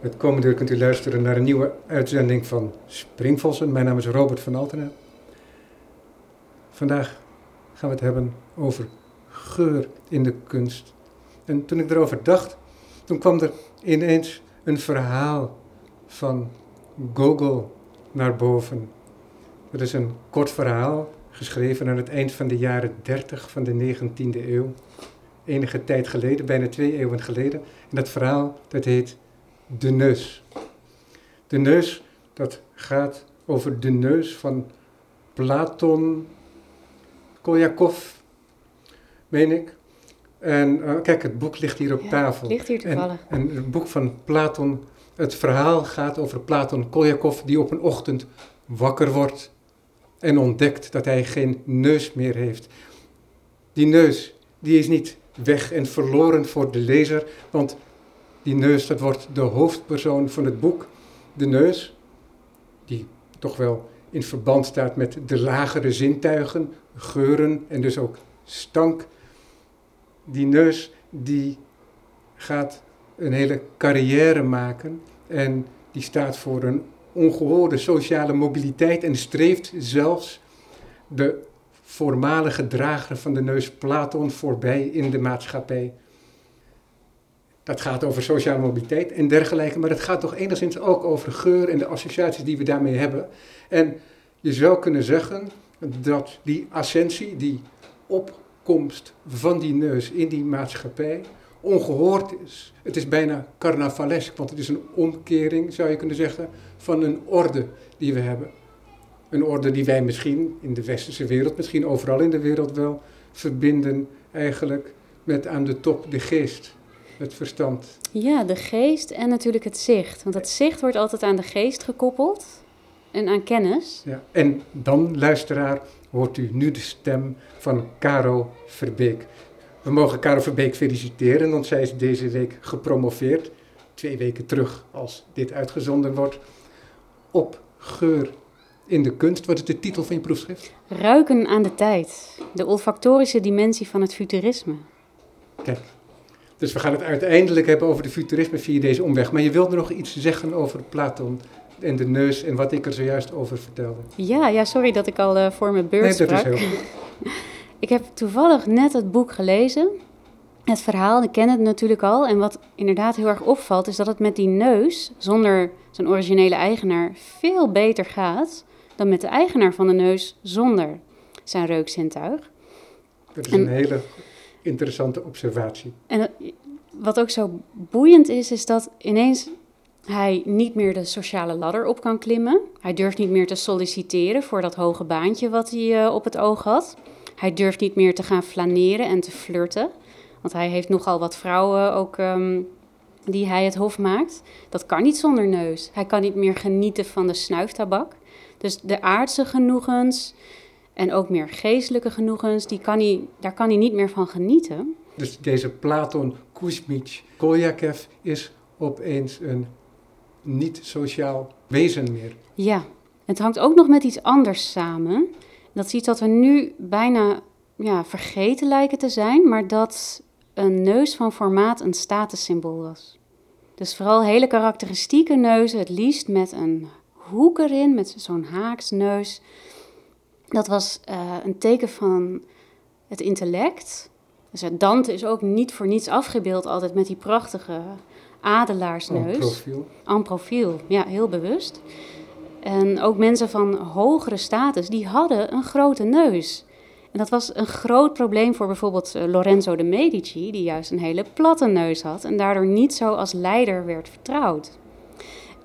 Het komende uur kunt u luisteren naar een nieuwe uitzending van Springvossen. Mijn naam is Robert van Altena. Vandaag gaan we het hebben over geur in de kunst. En toen ik erover dacht, toen kwam er ineens een verhaal van Gogol naar boven. Het is een kort verhaal, geschreven aan het eind van de jaren 30 van de 19e eeuw. Enige tijd geleden, bijna twee eeuwen geleden. En dat verhaal, dat heet De Neus. De Neus, dat gaat over de neus van Platon Kolyakov, meen ik. En uh, kijk, het boek ligt hier op Ja, tafel. ligt hier toevallig. En, en het boek van Platon, het verhaal gaat over Platon Kolyakov die op een ochtend wakker wordt en ontdekt dat hij geen neus meer heeft. Die neus, die is niet weg en verloren voor de lezer, want die neus, dat wordt de hoofdpersoon van het boek. De neus, die toch wel in verband staat met de lagere zintuigen, geuren en dus ook stank. Die neus, die gaat een hele carrière maken en die staat voor een ongehoorde sociale mobiliteit en streeft zelfs de voormalige drager van de neus Platon voorbij in de maatschappij. Dat gaat over sociale mobiliteit en dergelijke, maar het gaat toch enigszins ook over geur en de associaties die we daarmee hebben. En je zou kunnen zeggen dat die ascensie, die opkomst van die neus in die maatschappij, ongehoord is. Het is bijna carnavalesk, want het is een omkering, zou je kunnen zeggen, van een orde die we hebben. Een orde die wij misschien in de westerse wereld, misschien overal in de wereld wel, verbinden eigenlijk met aan de top de geest, het verstand. Ja, de geest en natuurlijk het zicht. Want het zicht wordt altijd aan de geest gekoppeld en aan kennis. Ja. En dan, luisteraar, hoort u nu de stem van Caro Verbeek. We mogen Caro Verbeek feliciteren, want zij is deze week gepromoveerd. Twee weken terug, als dit uitgezonden wordt. Op geur in de kunst. Wat is de titel van je proefschrift? Ruiken aan de tijd. De olfactorische dimensie van het futurisme. Kijk. Dus we gaan het uiteindelijk hebben over de futurisme via deze omweg. Maar je wilde nog iets zeggen over Platon en de neus en wat ik er zojuist over vertelde. Ja, ja sorry dat ik al eh, voor mijn beurt Nee, dat is heel goed. Ik heb toevallig net het boek gelezen. Het verhaal, ik ken het natuurlijk al. En wat inderdaad heel erg opvalt, is dat het met die neus, zonder zijn originele eigenaar, veel beter gaat dan met de eigenaar van de neus zonder zijn reukzintuig. Dat is En- een hele interessante observatie. En het- wat ook zo boeiend is, is dat ineens hij niet meer de sociale ladder op kan klimmen. Hij durft niet meer te solliciteren voor dat hoge baantje wat hij eh, op het oog had. Hij durft niet meer te gaan flaneren en te flirten. Want hij heeft nogal wat vrouwen ook ehm, die hij het hof maakt. Dat kan niet zonder neus. Hij kan niet meer genieten van de snuiftabak. Dus de aardse genoegens en ook meer geestelijke genoegens, die kan hij, daar kan hij niet meer van genieten. Dus deze Platon Kuzmic Koljakev is opeens een niet-sociaal wezen meer. Ja, het hangt ook nog met iets anders samen. Dat is iets dat we nu bijna ja, vergeten lijken te zijn, maar dat een neus van formaat een statussymbool was. Dus vooral hele karakteristieke neuzen, het liefst met een hoek erin, met zo'n haaksneus. Dat was eh, een teken van het intellect. Dus het Dante is ook niet voor niets afgebeeld altijd met die prachtige adelaarsneus. Oh, profiel. En profiel, ja, heel bewust. En ook mensen van hogere status, die hadden een grote neus. En dat was een groot probleem voor bijvoorbeeld eh, Lorenzo de Medici, die juist een hele platte neus had en daardoor niet zo als leider werd vertrouwd.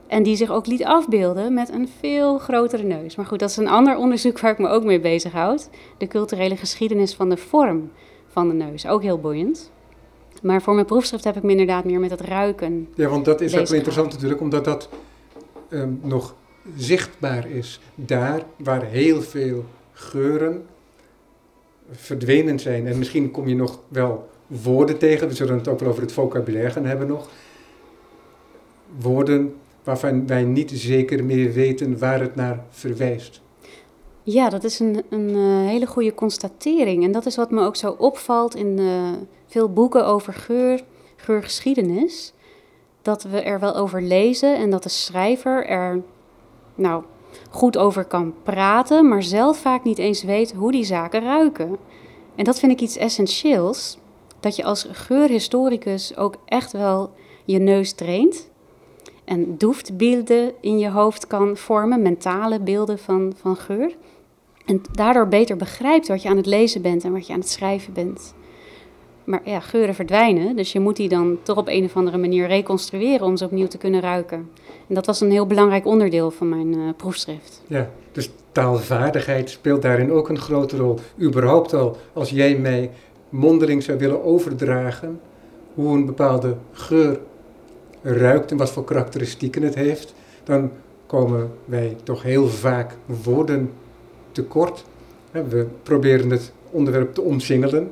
En die zich ook liet afbeelden met een veel grotere neus. Maar goed, dat is een ander onderzoek waar ik me ook mee bezighoud. De culturele geschiedenis van de vorm van de neus. Ook heel boeiend. Maar voor mijn proefschrift heb ik me inderdaad meer met het ruiken Ja, want dat is ook wel interessant natuurlijk, omdat dat ehm, nog zichtbaar is. Daar waar heel veel geuren verdwenen zijn. En misschien kom je nog wel woorden tegen, we zullen het ook wel over het vocabulaire gaan hebben nog. Woorden waarvan wij niet zeker meer weten waar het naar verwijst. Ja, dat is een, een eh, hele goede constatering. En dat is wat me ook zo opvalt in eh, veel boeken over geur, geurgeschiedenis. dat we er wel over lezen en dat de schrijver er nou, goed over kan praten, maar zelf vaak niet eens weet hoe die zaken ruiken. En dat vind ik iets essentieels, dat je als geurhistoricus ook echt wel je neus traint en doeftbeelden in je hoofd kan vormen, mentale beelden van, van geur. En daardoor beter begrijpt wat je aan het lezen bent en wat je aan het schrijven bent. Maar ja, geuren verdwijnen, dus je moet die dan toch op een of andere manier reconstrueren om ze opnieuw te kunnen ruiken. En dat was een heel belangrijk onderdeel van mijn uh, proefschrift. Ja, dus taalvaardigheid speelt daarin ook een grote rol. Überhaupt al, als jij mij mondeling zou willen overdragen hoe een bepaalde geur ruikt en wat voor karakteristieken het heeft, dan komen wij toch heel vaak woorden tekort. We proberen het onderwerp te omsingelen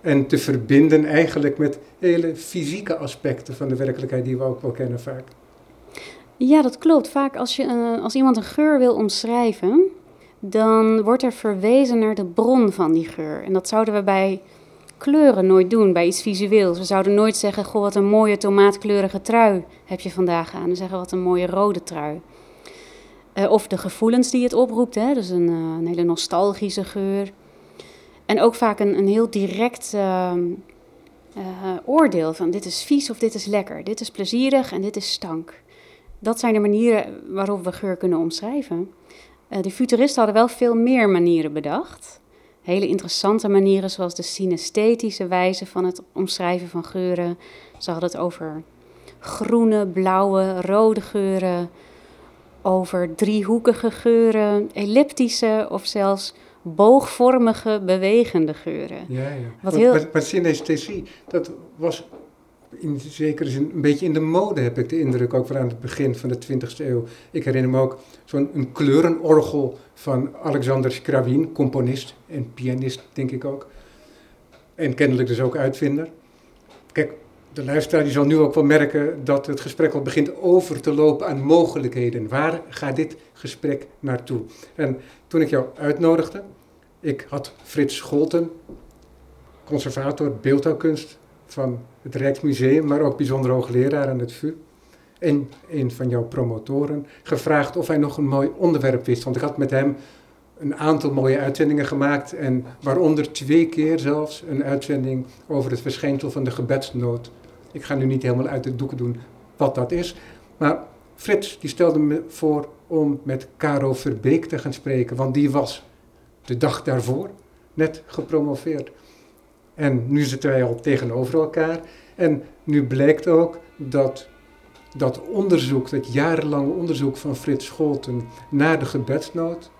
en te verbinden eigenlijk met hele fysieke aspecten van de werkelijkheid die we ook wel kennen vaak. Ja, dat klopt. Vaak als, je, uh, als iemand een geur wil omschrijven, dan wordt er verwezen naar de bron van die geur. En dat zouden we bij kleuren nooit doen, bij iets visueels. We zouden nooit zeggen, goh, wat een mooie tomaatkleurige trui heb je vandaag aan. We zeggen, wat een mooie rode trui. Uh, of de gevoelens die het oproept, hè? dus een, uh, een hele nostalgische geur. En ook vaak een, een heel direct uh, oordeel van dit is vies of dit is lekker. Dit is plezierig en dit is stank. Dat zijn de manieren waarop we geur kunnen omschrijven. de futuristen hadden wel veel meer manieren bedacht hele interessante manieren, zoals de synesthetische wijze van het omschrijven van geuren. Ze hadden het over groene, blauwe, rode geuren, over driehoekige geuren, elliptische of zelfs boogvormige, bewegende geuren. Ja, ja. Wat heel... maar, maar synesthesie, dat was in zekere zin een beetje in de mode, heb ik de indruk, ook wel aan het begin van de 20e eeuw. Ik herinner me ook zo'n kleurenorgel van Alexander Skrawin, componist en pianist, denk ik ook. En kennelijk dus ook uitvinder. Kijk, de luisteraar die zal nu ook wel merken dat het gesprek al begint over te lopen aan mogelijkheden. Waar gaat dit gesprek naartoe? En toen ik jou uitnodigde, ik had Frits Scholten, conservator beeldhouwkunst van het Rijksmuseum, maar ook bijzonder hoogleraar aan het VU. En een van jouw promotoren gevraagd of hij nog een mooi onderwerp wist. Want ik had met hem een aantal mooie uitzendingen gemaakt. En waaronder twee keer zelfs een uitzending over het verschijnsel van de gebedsnood. Ik ga nu niet helemaal uit de doeken doen wat dat is. Maar Frits die stelde me voor om met Caro Verbeek te gaan spreken. Want die was de dag daarvoor net gepromoveerd. En nu zitten wij al tegenover elkaar. En nu blijkt ook dat dat onderzoek, dat jarenlange onderzoek van Frits Scholten naar de gebedsnood,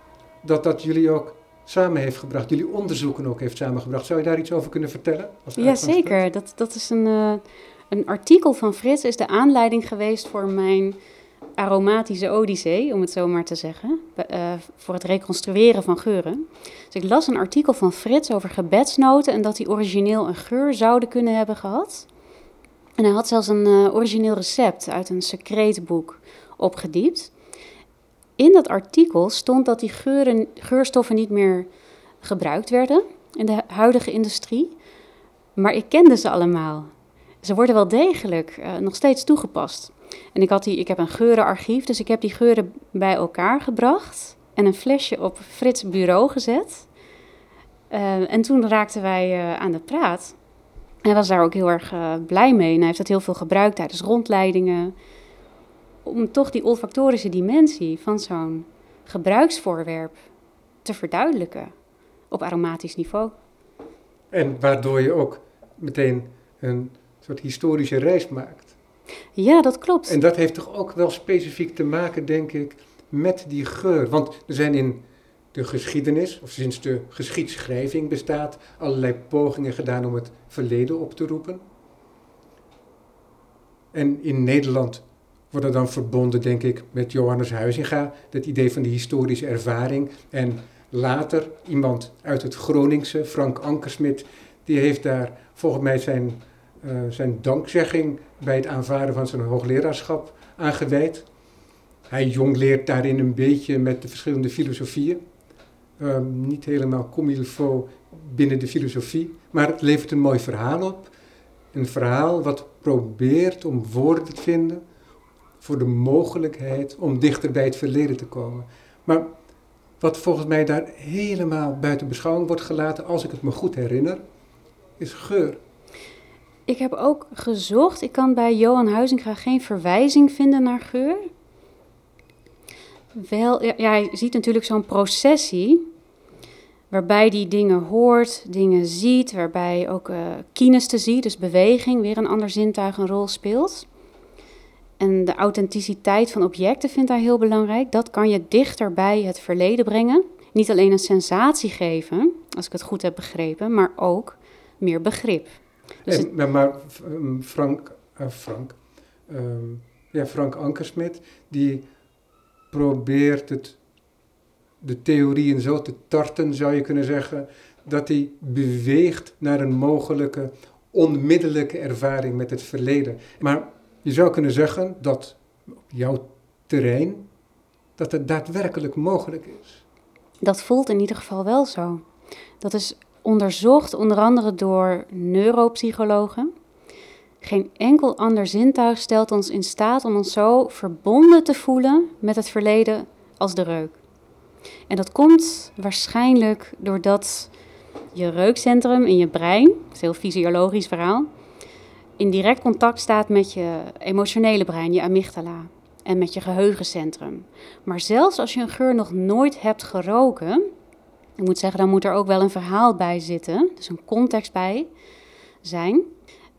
dat dat jullie ook samen heeft gebracht, jullie onderzoeken ook heeft samengebracht. Zou je daar iets over kunnen vertellen? Ja, zeker. Dat, dat is een, uh, een artikel van Frits, is de aanleiding geweest voor mijn aromatische odyssee, om het zo maar te zeggen, uh, voor het reconstrueren van geuren. Dus ik las een artikel van Frits over gebedsnoten en dat die origineel een geur zouden kunnen hebben gehad. En hij had zelfs een uh, origineel recept uit een secreetboek opgediept. In dat artikel stond dat die geuren, geurstoffen niet meer gebruikt werden in de huidige industrie, maar ik kende ze allemaal. Ze worden wel degelijk uh, nog steeds toegepast. En ik, had die, ik heb een geurenarchief, dus ik heb die geuren bij elkaar gebracht en een flesje op Frits bureau gezet. Uh, en toen raakten wij uh, aan de praat. Hij was daar ook heel erg blij mee en hij heeft het heel veel gebruikt tijdens rondleidingen. Om toch die olfactorische dimensie van zo'n gebruiksvoorwerp te verduidelijken op aromatisch niveau. En waardoor je ook meteen een soort historische reis maakt. Ja, dat klopt. En dat heeft toch ook wel specifiek te maken, denk ik, met die geur. Want er zijn in de geschiedenis, of sinds de geschiedschrijving bestaat, allerlei pogingen gedaan om het verleden op te roepen. En in Nederland wordt dat dan verbonden, denk ik, met Johannes Huizinga, het idee van de historische ervaring. En later iemand uit het Groningse, Frank Ankersmit, die heeft daar volgens mij zijn, zijn dankzegging bij het aanvaarden van zijn hoogleraarschap aangeweid. Hij jongleert daarin een beetje met de verschillende filosofieën. Um, niet helemaal comme binnen de filosofie, maar het levert een mooi verhaal op. Een verhaal wat probeert om woorden te vinden voor de mogelijkheid om dichter bij het verleden te komen. Maar wat volgens mij daar helemaal buiten beschouwing wordt gelaten, als ik het me goed herinner, is geur. Ik heb ook gezocht, ik kan bij Johan Huizinga geen verwijzing vinden naar geur. Wel, ja, ziet natuurlijk zo'n processie waarbij die dingen hoort, dingen ziet, waarbij ook uh, kinesthesie, dus beweging, weer een ander zintuig een rol speelt. En de authenticiteit van objecten vindt hij heel belangrijk. Dat kan je dichter bij het verleden brengen. Niet alleen een sensatie geven, als ik het goed heb begrepen, maar ook meer begrip. Dus en, Maar ehm, Frank, uh, Frank, ehm, ja, Frank Ankersmit, die probeert het, de theorieën zo te tarten, zou je kunnen zeggen, dat hij beweegt naar een mogelijke onmiddellijke ervaring met het verleden. Maar je zou kunnen zeggen dat op jouw terrein, dat het daadwerkelijk mogelijk is. Dat voelt in ieder geval wel zo. Dat is onderzocht onder andere door neuropsychologen. Geen enkel ander zintuig stelt ons in staat om ons zo verbonden te voelen met het verleden als de reuk. En dat komt waarschijnlijk doordat je reukcentrum in je brein, dat is een heel fysiologisch verhaal, in direct contact staat met je emotionele brein, je amygdala, en met je geheugencentrum. Maar zelfs als je een geur nog nooit hebt geroken, ik moet zeggen, dan moet er ook wel een verhaal bij zitten, dus een context bij zijn.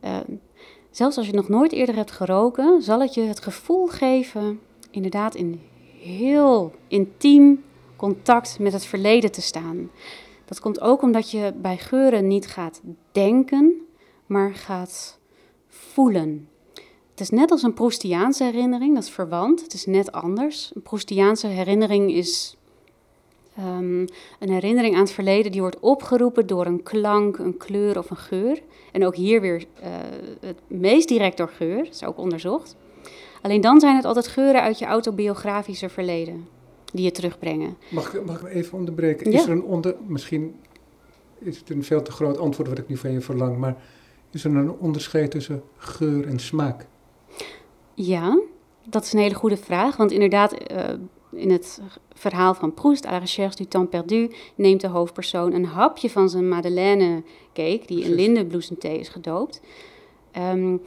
Uh, zelfs als je nog nooit eerder hebt geroken, zal het je het gevoel geven, inderdaad in heel intiem contact met het verleden te staan. Dat komt ook omdat je bij geuren niet gaat denken, maar gaat voelen. Het is net als een Proustiaanse herinnering, dat is verwant. Het is net anders. Een Proustiaanse herinnering is um, een herinnering aan het verleden die wordt opgeroepen door een klank, een kleur of een geur. En ook hier weer uh, het meest direct door geur, dat is ook onderzocht. Alleen dan zijn het altijd geuren uit je autobiografische verleden die je terugbrengen. Mag ik, mag ik even onderbreken? Ja. Is er een onder, misschien is het een veel te groot antwoord wat ik nu van je verlang, maar is er een onderscheid tussen geur en smaak? Ja, dat is een hele goede vraag. Want inderdaad, uh, in het verhaal van Proust, à la recherche du temps perdu, neemt de hoofdpersoon een hapje van zijn madeleine cake, die in lindenbloesemthee is gedoopt. Um,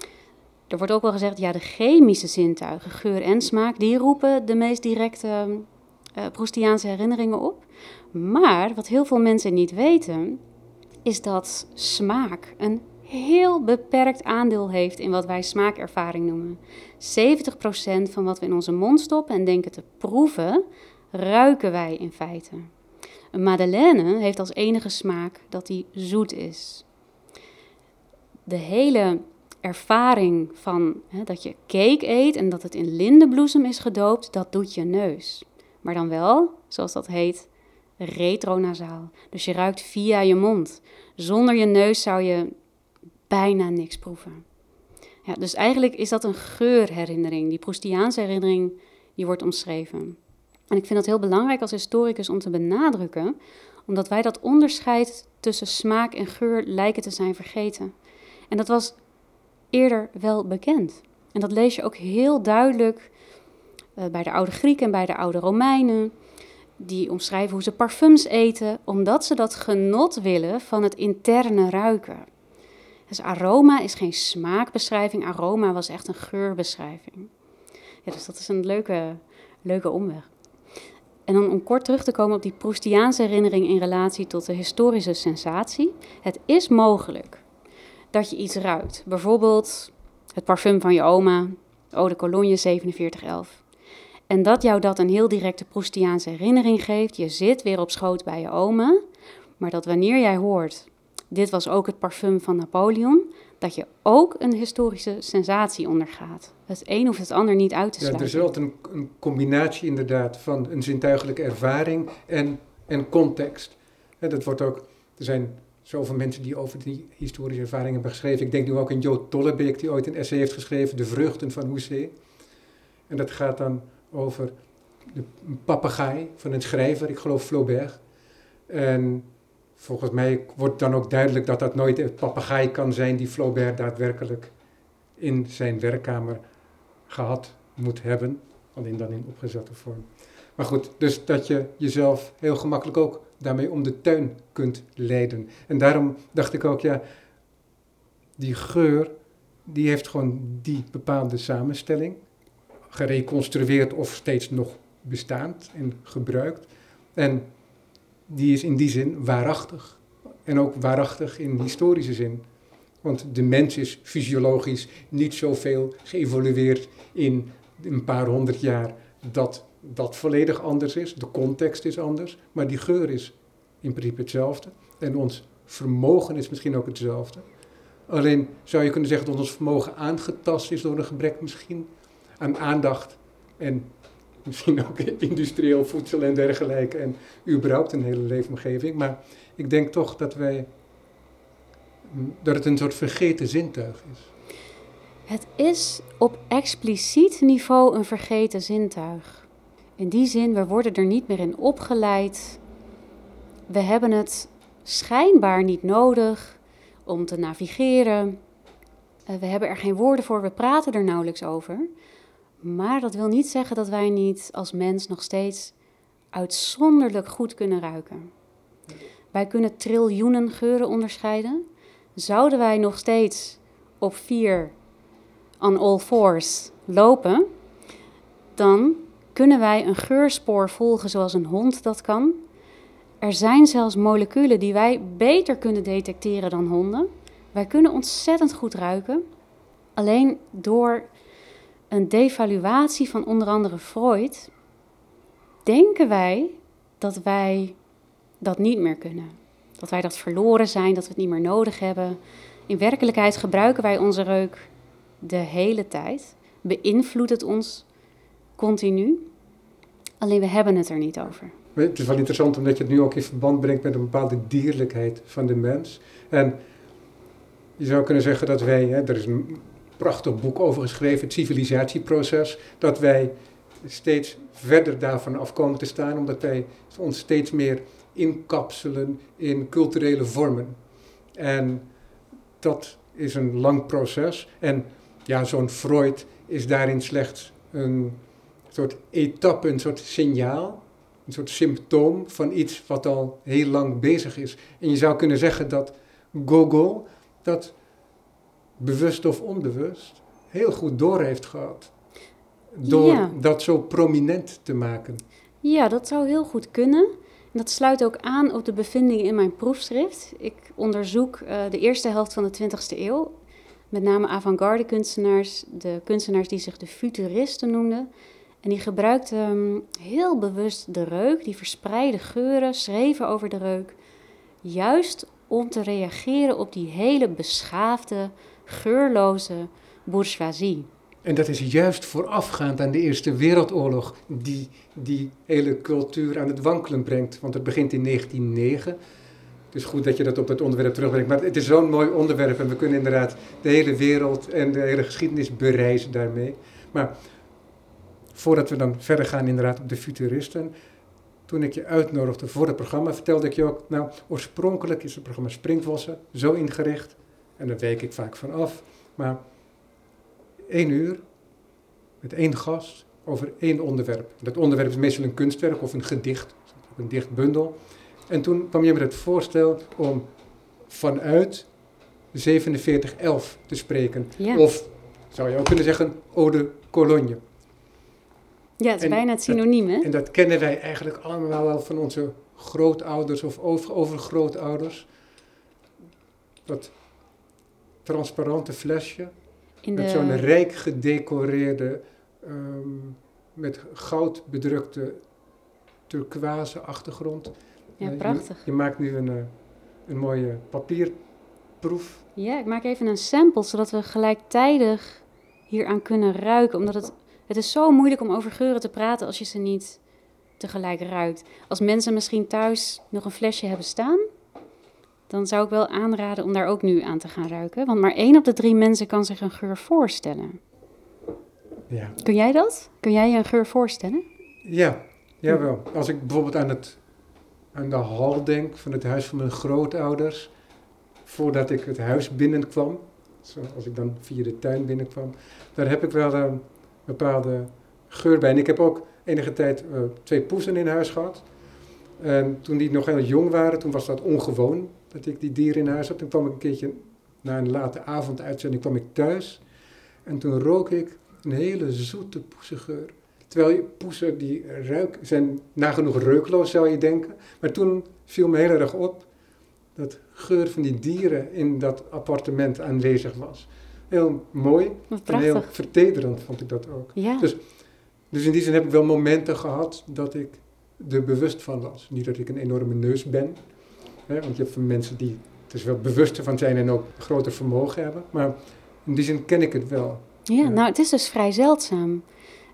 er wordt ook wel gezegd, ja, de chemische zintuigen, geur en smaak, die roepen de meest directe uh, Proustiaanse herinneringen op. Maar wat heel veel mensen niet weten, is dat smaak een heel beperkt aandeel heeft in wat wij smaakervaring noemen. 70% van wat we in onze mond stoppen en denken te proeven, ruiken wij in feite. Een madeleine heeft als enige smaak dat die zoet is. De hele ervaring van hè, dat je cake eet en dat het in lindenbloesem is gedoopt, dat doet je neus. Maar dan wel, zoals dat heet, retronasaal. Dus je ruikt via je mond. Zonder je neus zou je bijna niks proeven. Ja, dus eigenlijk is dat een geurherinnering. Die Proustiaanse herinnering die wordt omschreven. En ik vind dat heel belangrijk als historicus om te benadrukken, omdat wij dat onderscheid tussen smaak en geur lijken te zijn vergeten. En dat was eerder wel bekend. En dat lees je ook heel duidelijk uh, bij de oude Grieken en bij de oude Romeinen. Die omschrijven hoe ze parfums eten, omdat ze dat genot willen van het interne ruiken. Dus aroma is geen smaakbeschrijving, aroma was echt een geurbeschrijving. Ja, dus dat is een leuke, leuke omweg. En dan om kort terug te komen op die Proustiaanse herinnering in relatie tot de historische sensatie. Het is mogelijk dat je iets ruikt. Bijvoorbeeld het parfum van je oma, Eau de Cologne 4711. En dat jou dat een heel directe Proustiaanse herinnering geeft. Je zit weer op schoot bij je oma. Maar dat wanneer jij hoort dit was ook het parfum van Napoleon, dat je ook een historische sensatie ondergaat. Het een hoeft het ander niet uit te sluiten. Ja, er is altijd een, een, combinatie inderdaad van een zintuigelijke ervaring en, en context. dat wordt ook, er zijn zoveel mensen die over die historische ervaring hebben geschreven. Ik denk nu ook aan Jo Tollebeek, die ooit een essay heeft geschreven, De Vruchten van Hoezee. En dat gaat dan over de, een papegaai van een schrijver, ik geloof Flaubert. En volgens mij wordt dan ook duidelijk dat dat nooit een papegaai kan zijn die Flaubert daadwerkelijk in zijn werkkamer gehad moet hebben. Alleen dan in opgezette vorm. Maar goed, dus dat je jezelf heel gemakkelijk ook daarmee om de tuin kunt leiden. En daarom dacht ik ook, ja, die geur, die heeft gewoon die bepaalde samenstelling. Gereconstrueerd of steeds nog bestaand en gebruikt. En die is in die zin waarachtig. En ook waarachtig in historische zin. Want de mens is fysiologisch niet zoveel geëvolueerd in een paar honderd jaar dat dat volledig anders is. De context is anders, maar die geur is in principe hetzelfde. En ons vermogen is misschien ook hetzelfde. Alleen zou je kunnen zeggen dat ons vermogen aangetast is door een gebrek misschien aan aandacht en misschien ook industrieel voedsel en dergelijke en überhaupt een hele leefomgeving. Maar ik denk toch dat wij dat het een soort vergeten zintuig is. Het is op expliciet niveau een vergeten zintuig. In die zin, we worden er niet meer in opgeleid. We hebben het schijnbaar niet nodig om te navigeren. Eh, we hebben er geen woorden voor, we praten er nauwelijks over. Maar dat wil niet zeggen dat wij niet als mens nog steeds uitzonderlijk goed kunnen ruiken. Wij kunnen triljoenen geuren onderscheiden. Zouden wij nog steeds op vier on all fours lopen, dan kunnen wij een geurspoor volgen zoals een hond dat kan. Er zijn zelfs moleculen die wij beter kunnen detecteren dan honden. Wij kunnen ontzettend goed ruiken. Alleen door een devaluatie van onder andere Freud denken wij dat wij dat niet meer kunnen. Dat wij dat verloren zijn, dat we het niet meer nodig hebben. In werkelijkheid gebruiken wij onze reuk de hele tijd. Beïnvloedt het ons continu. Alleen we hebben het er niet over. Het is wel interessant omdat je het nu ook in verband brengt met een bepaalde dierlijkheid van de mens. En je zou kunnen zeggen dat wij, hè, er is een prachtig boek over geschreven, het civilisatieproces, dat wij steeds verder daarvan afkomen te staan, omdat wij ons steeds meer inkapselen in culturele vormen. En dat is een lang proces. En ja, zo'n Freud is daarin slechts een soort etappe, een soort signaal, een soort symptoom van iets wat al heel lang bezig is. En je zou kunnen zeggen dat Gogol dat bewust of onbewust heel goed door heeft gehad. Door dat zo prominent te maken. Ja, dat zou heel goed kunnen. En dat sluit ook aan op de bevindingen in mijn proefschrift. Ik onderzoek uh, de eerste helft van de 20e eeuw. Met name avant-garde kunstenaars, de kunstenaars die zich de futuristen noemden. En die gebruikten um, heel bewust de reuk, die verspreide geuren, schreven over de reuk. Juist om te reageren op die hele beschaafde, geurloze bourgeoisie. En dat is juist voorafgaand aan de Eerste Wereldoorlog die die hele cultuur aan het wankelen brengt. Want het begint in 1909. Het is goed dat je dat op het onderwerp terugbrengt. Maar het is zo'n mooi onderwerp en we kunnen inderdaad de hele wereld en de hele geschiedenis bereizen daarmee. Maar voordat we dan verder gaan inderdaad op de futuristen. Toen ik je uitnodigde voor het programma, vertelde ik je ook, nou, oorspronkelijk is het programma Springvossen zo ingericht, en daar week ik vaak van af, maar één uur met één gast over één onderwerp. Dat onderwerp is meestal een kunstwerk of een gedicht, een dichtbundel. En toen kwam je met het voorstel om vanuit 4711 te spreken. Of zou je ook kunnen zeggen, Ode Cologne. Ja, het is bijna het synoniem, hè? En dat kennen wij eigenlijk allemaal wel van onze grootouders of over, overgrootouders. Dat transparante flesje met zo'n rijk gedecoreerde, ehm, met goud bedrukte turquoise achtergrond. Ja, prachtig. Je, je, maakt nu een, eh, een mooie papierproef. Ja, ik maak even een sample, zodat we gelijktijdig hieraan kunnen ruiken. Omdat het, het is zo moeilijk om over geuren te praten als je ze niet tegelijk ruikt. Als mensen misschien thuis nog een flesje hebben staan, dan zou ik wel aanraden om daar ook nu aan te gaan ruiken. Want maar één op de drie mensen kan zich een geur voorstellen. Ja. Kun jij dat? Kun jij je een geur voorstellen? Ja, jawel. Als ik bijvoorbeeld aan het aan de hal denk van het huis van mijn grootouders, voordat ik het huis binnenkwam, als ik dan via de tuin binnenkwam, daar heb ik wel een bepaalde geur bij. En ik heb ook enige tijd uh, twee poezen in huis gehad. En toen die nog heel jong waren, toen was dat ongewoon dat ik die dieren in huis had. Toen kwam ik een keertje na een late avonduitzending kwam ik thuis. En toen rook ik een hele zoete poesengeur. Terwijl poesen die ruik, zijn nagenoeg reukloos zou je denken. Maar toen viel me heel erg op dat geur van die dieren in dat appartement aanwezig was. Heel mooi en heel vertederend vond ik dat ook. Ja. Dus, dus in die zin heb ik wel momenten gehad dat ik er bewust van was. Niet dat ik een enorme neus ben, hè, want je hebt mensen die er wel bewuster van zijn en ook groter vermogen hebben. Maar in die zin ken ik het wel. Ja, nou het is dus vrij zeldzaam.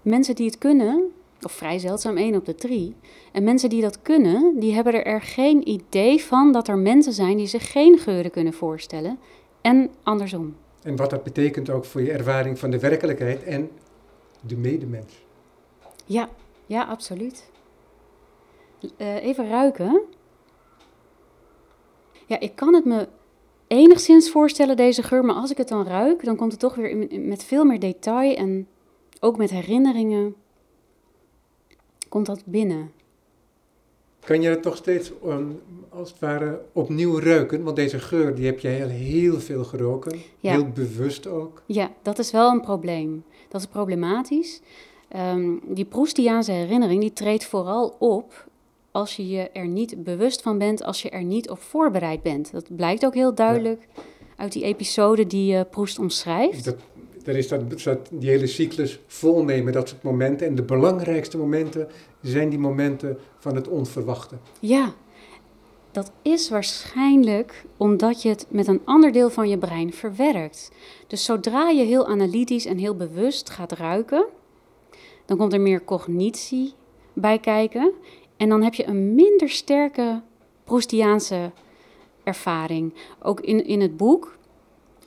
Mensen die het kunnen, of vrij zeldzaam, één op de drie. En mensen die dat kunnen, die hebben er geen idee van dat er mensen zijn die zich geen geuren kunnen voorstellen. En andersom. En wat dat betekent ook voor je ervaring van de werkelijkheid en de medemens. Ja, ja, absoluut. Uh, even ruiken. Ja, ik kan het me enigszins voorstellen, deze geur, maar als ik het dan ruik, dan komt het toch weer met veel meer detail en ook met herinneringen komt dat binnen. Kan je het nog steeds um, als het ware opnieuw ruiken? Want deze geur die heb je heel, heel veel geroken. Heel bewust ook. Ja, dat is wel een probleem. Dat is problematisch. Um, die Proustiaanse herinnering die treedt vooral op als je je er niet bewust van bent, als je er niet op voorbereid bent. Dat blijkt ook heel duidelijk uit die episode die uh, Proest omschrijft. Dat, er is dat, dat, die hele cyclus volnemen, dat soort momenten. En de belangrijkste momenten zijn die momenten van het onverwachte. Ja, dat is waarschijnlijk omdat je het met een ander deel van je brein verwerkt. Dus zodra je heel analytisch en heel bewust gaat ruiken, dan komt er meer cognitie bij kijken. En dan heb je een minder sterke Proustiaanse ervaring. Ook in, in het boek,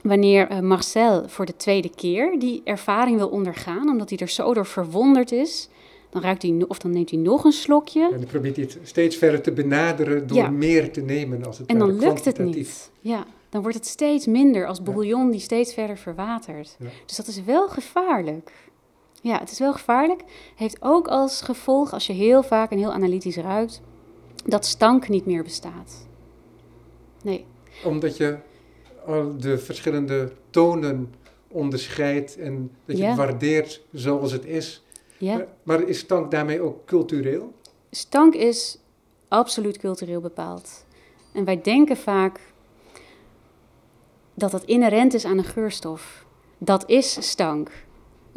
wanneer uh, Marcel voor de tweede keer die ervaring wil ondergaan, omdat hij er zo door verwonderd is, dan ruikt hij, of dan neemt hij nog een slokje. En dan probeert hij het steeds verder te benaderen door meer te nemen. Als het en dan lukt het niet. Ja, dan wordt het steeds minder als bouillon die steeds verder verwatert. Dus dat is wel gevaarlijk. Ja, het is wel gevaarlijk. Heeft ook als gevolg, als je heel vaak en heel analytisch ruikt, dat stank niet meer bestaat. Nee. Omdat je al de verschillende tonen onderscheidt en dat je het waardeert zoals het is. Ja. Maar is stank daarmee ook cultureel? Stank is absoluut cultureel bepaald. En wij denken vaak dat dat inherent is aan een geurstof. Dat is stank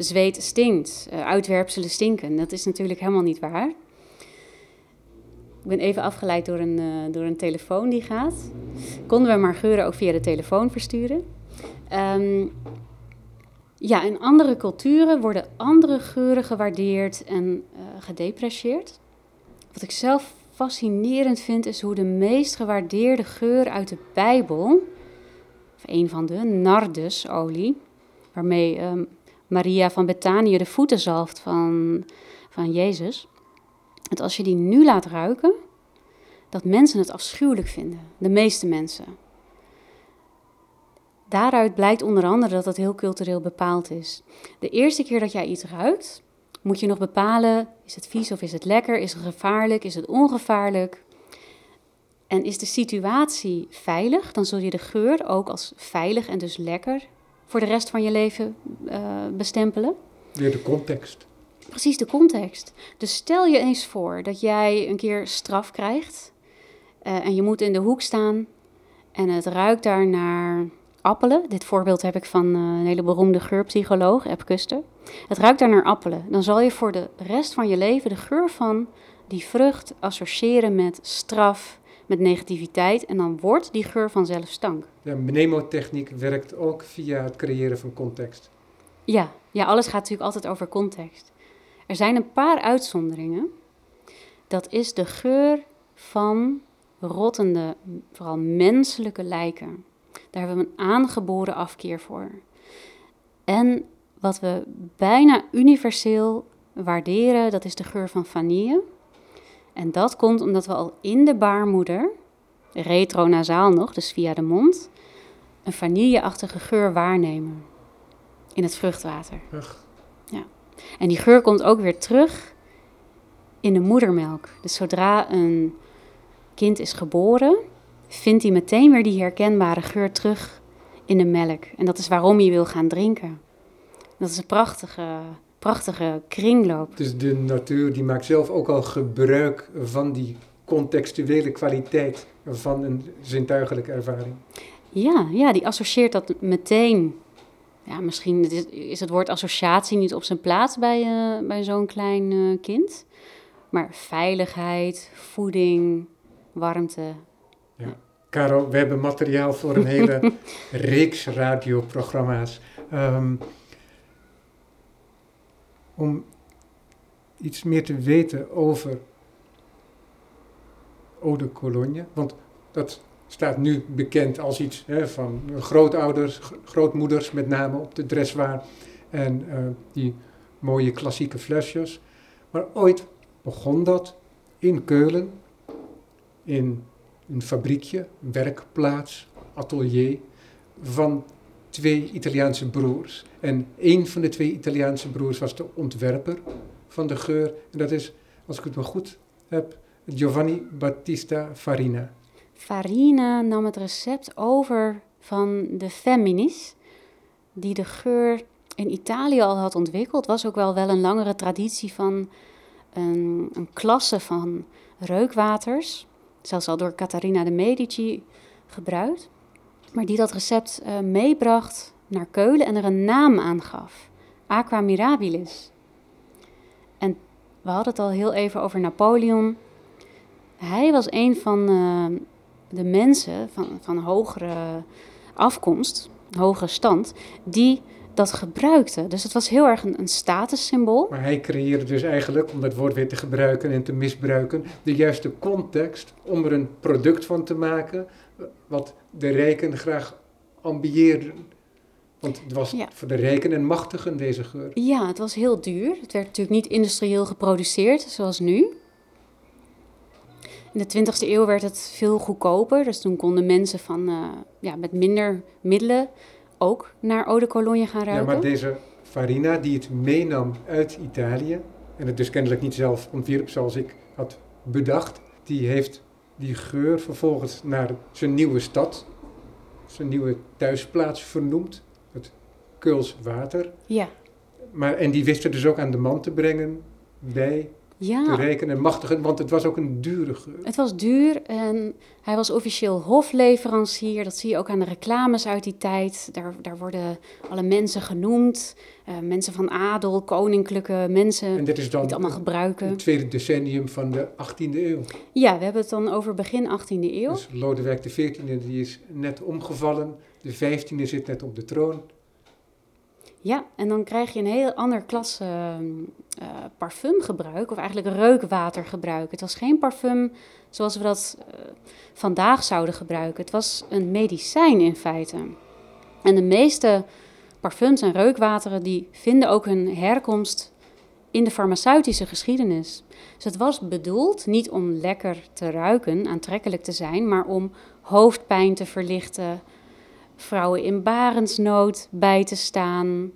zweet stinkt, uh, uitwerpselen stinken. Dat is natuurlijk helemaal niet waar. Ik ben even afgeleid door een, uh, door een telefoon die gaat. Konden we maar geuren ook via de telefoon versturen. Um, ja, in andere culturen worden andere geuren gewaardeerd en uh, gedepresseerd. Wat ik zelf fascinerend vind, is hoe de meest gewaardeerde geur uit de Bijbel, of een van de, nardusolie, waarmee um, Maria van Betanië de voeten zalft van, van Jezus. Dat als je die nu laat ruiken, dat mensen het afschuwelijk vinden. De meeste mensen. Daaruit blijkt onder andere dat het heel cultureel bepaald is. De eerste keer dat jij iets ruikt, moet je nog bepalen: is het vies of is het lekker? Is het gevaarlijk? Is het ongevaarlijk? En is de situatie veilig, dan zul je de geur ook als veilig en dus lekker voor de rest van je leven uh, bestempelen. Weer de context. Precies, de context. Dus stel je eens voor dat jij een keer straf krijgt uh, en je moet in de hoek staan en het ruikt daar naar appelen. Dit voorbeeld heb ik van uh, een hele beroemde geurpsycholoog, Eb Kuster. Het ruikt daar naar appelen. Dan zal je voor de rest van je leven de geur van die vrucht associëren met straf, met negativiteit en dan wordt die geur vanzelf stank. Ja, mnemotechniek werkt ook via het creëren van context. Ja, ja, alles gaat natuurlijk altijd over context. Er zijn een paar uitzonderingen. Dat is de geur van rottende, vooral menselijke lijken. Daar hebben we een aangeboren afkeer voor. En wat we bijna universeel waarderen, dat is de geur van vanille. En dat komt omdat we al in de baarmoeder, retronasaal nog, dus via de mond, een vanilleachtige geur waarnemen in het vruchtwater. Ja. En die geur komt ook weer terug in de moedermelk. Dus zodra een kind is geboren, vindt hij meteen weer die herkenbare geur terug in de melk. En dat is waarom je wil gaan drinken. Dat is een prachtige, prachtige kringloop. Dus de natuur die maakt zelf ook al gebruik van die contextuele kwaliteit van een zintuigelijke ervaring. Ja, ja, die associeert dat meteen. Ja, misschien is- het woord associatie niet op zijn plaats bij, eh, bij zo'n klein eh, kind. Maar veiligheid, voeding, warmte. Caro, we hebben materiaal voor een hele reeks radioprogramma's. Ehm, om iets meer te weten over Eau de Cologne, want dat staat nu bekend als iets hè, van grootouders, grootmoeders met name op de dressoir en eh, die mooie klassieke flesjes. Maar ooit begon dat in Keulen, in een fabriekje, werkplaats, atelier van twee Italiaanse broers. En één van de twee Italiaanse broers was de ontwerper van de geur. En dat is, als ik het maar goed heb, Giovanni Battista Farina. Farina nam het recept over van de Feminis, die de geur in Italië al had ontwikkeld. Was ook wel, wel een langere traditie van een, een klasse van reukwaters, zelfs al door Catharina de Medici gebruikt, maar die dat recept eh, meebracht naar Keulen en er een naam aan gaf: Aqua Mirabilis. En we hadden het al heel even over Napoleon. Hij was een van eh, de mensen van, van hogere afkomst, hogere stand, die dat gebruikten. Dus het was heel erg een, een statussymbool. Maar hij creëerde dus eigenlijk, om dat woord weer te gebruiken en te misbruiken, de juiste context om er een product van te maken wat de rijken graag ambieerden. Want het was Ja. voor de rijken en machtigen deze geur. Ja, het was heel duur. Het werd natuurlijk niet industrieel geproduceerd zoals nu. In de 20e eeuw werd het veel goedkoper. Dus toen konden mensen van, eh, ja, met minder middelen ook naar Eau de Cologne gaan Ja, ruiken. maar deze Farina die het meenam uit Italië en het dus kennelijk niet zelf ontwierp zoals ik had bedacht, die heeft die geur vervolgens naar zijn nieuwe stad, zijn nieuwe thuisplaats vernoemd, het Keuls Water. Ja, Maar, en die wist er dus ook aan de man te brengen bij ja. rijken en machtigen, want het was ook een dure geur. Het was duur en hij was officieel hofleverancier. Dat zie je ook aan de reclames uit die tijd. Daar, daar worden alle mensen genoemd. Eh, mensen van adel, koninklijke mensen En dit is dan het allemaal het gebruiken. tweede decennium van de 18e eeuw. Ja, we hebben het dan over begin 18e eeuw. Dus Lodewijk XIV die is net omgevallen, de 15e zit net op de troon. Ja, en dan krijg je een heel ander klasse eh, parfumgebruik, of eigenlijk reukwatergebruik. Het was geen parfum zoals we dat eh, vandaag zouden gebruiken. Het was een medicijn in feite. En de meeste parfums en reukwateren die vinden ook hun herkomst in de farmaceutische geschiedenis. Dus het was bedoeld niet om lekker te ruiken, aantrekkelijk te zijn, maar om hoofdpijn te verlichten, vrouwen in barensnood bij te staan.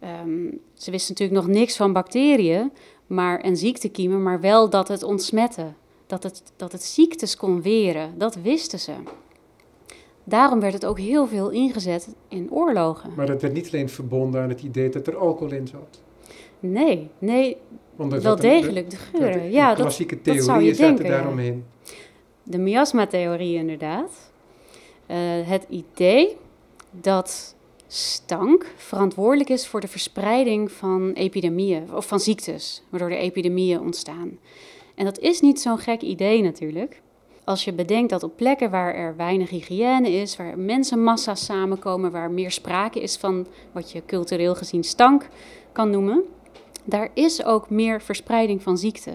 Ehm, ze wisten natuurlijk nog niks van bacteriën maar, en ziektekiemen, maar wel dat het ontsmette. Dat het, dat het ziektes kon weren, dat wisten ze. Daarom werd het ook heel veel ingezet in oorlogen. Maar dat werd niet alleen verbonden aan het idee dat er alcohol in zat. Nee, nee, wel degelijk de de- geuren. de Ja, dat, klassieke dat zou theorieën je zaten denken, ja. daaromheen. de miasma-theorie inderdaad. Het idee dat stank verantwoordelijk is voor de verspreiding van epidemieën of van ziektes, waardoor er epidemieën ontstaan. En dat is niet zo'n gek idee natuurlijk. Als je bedenkt dat op plekken waar er weinig hygiëne is, waar mensenmassa's samenkomen, waar meer sprake is van wat je cultureel gezien stank kan noemen, daar is ook meer verspreiding van ziekte.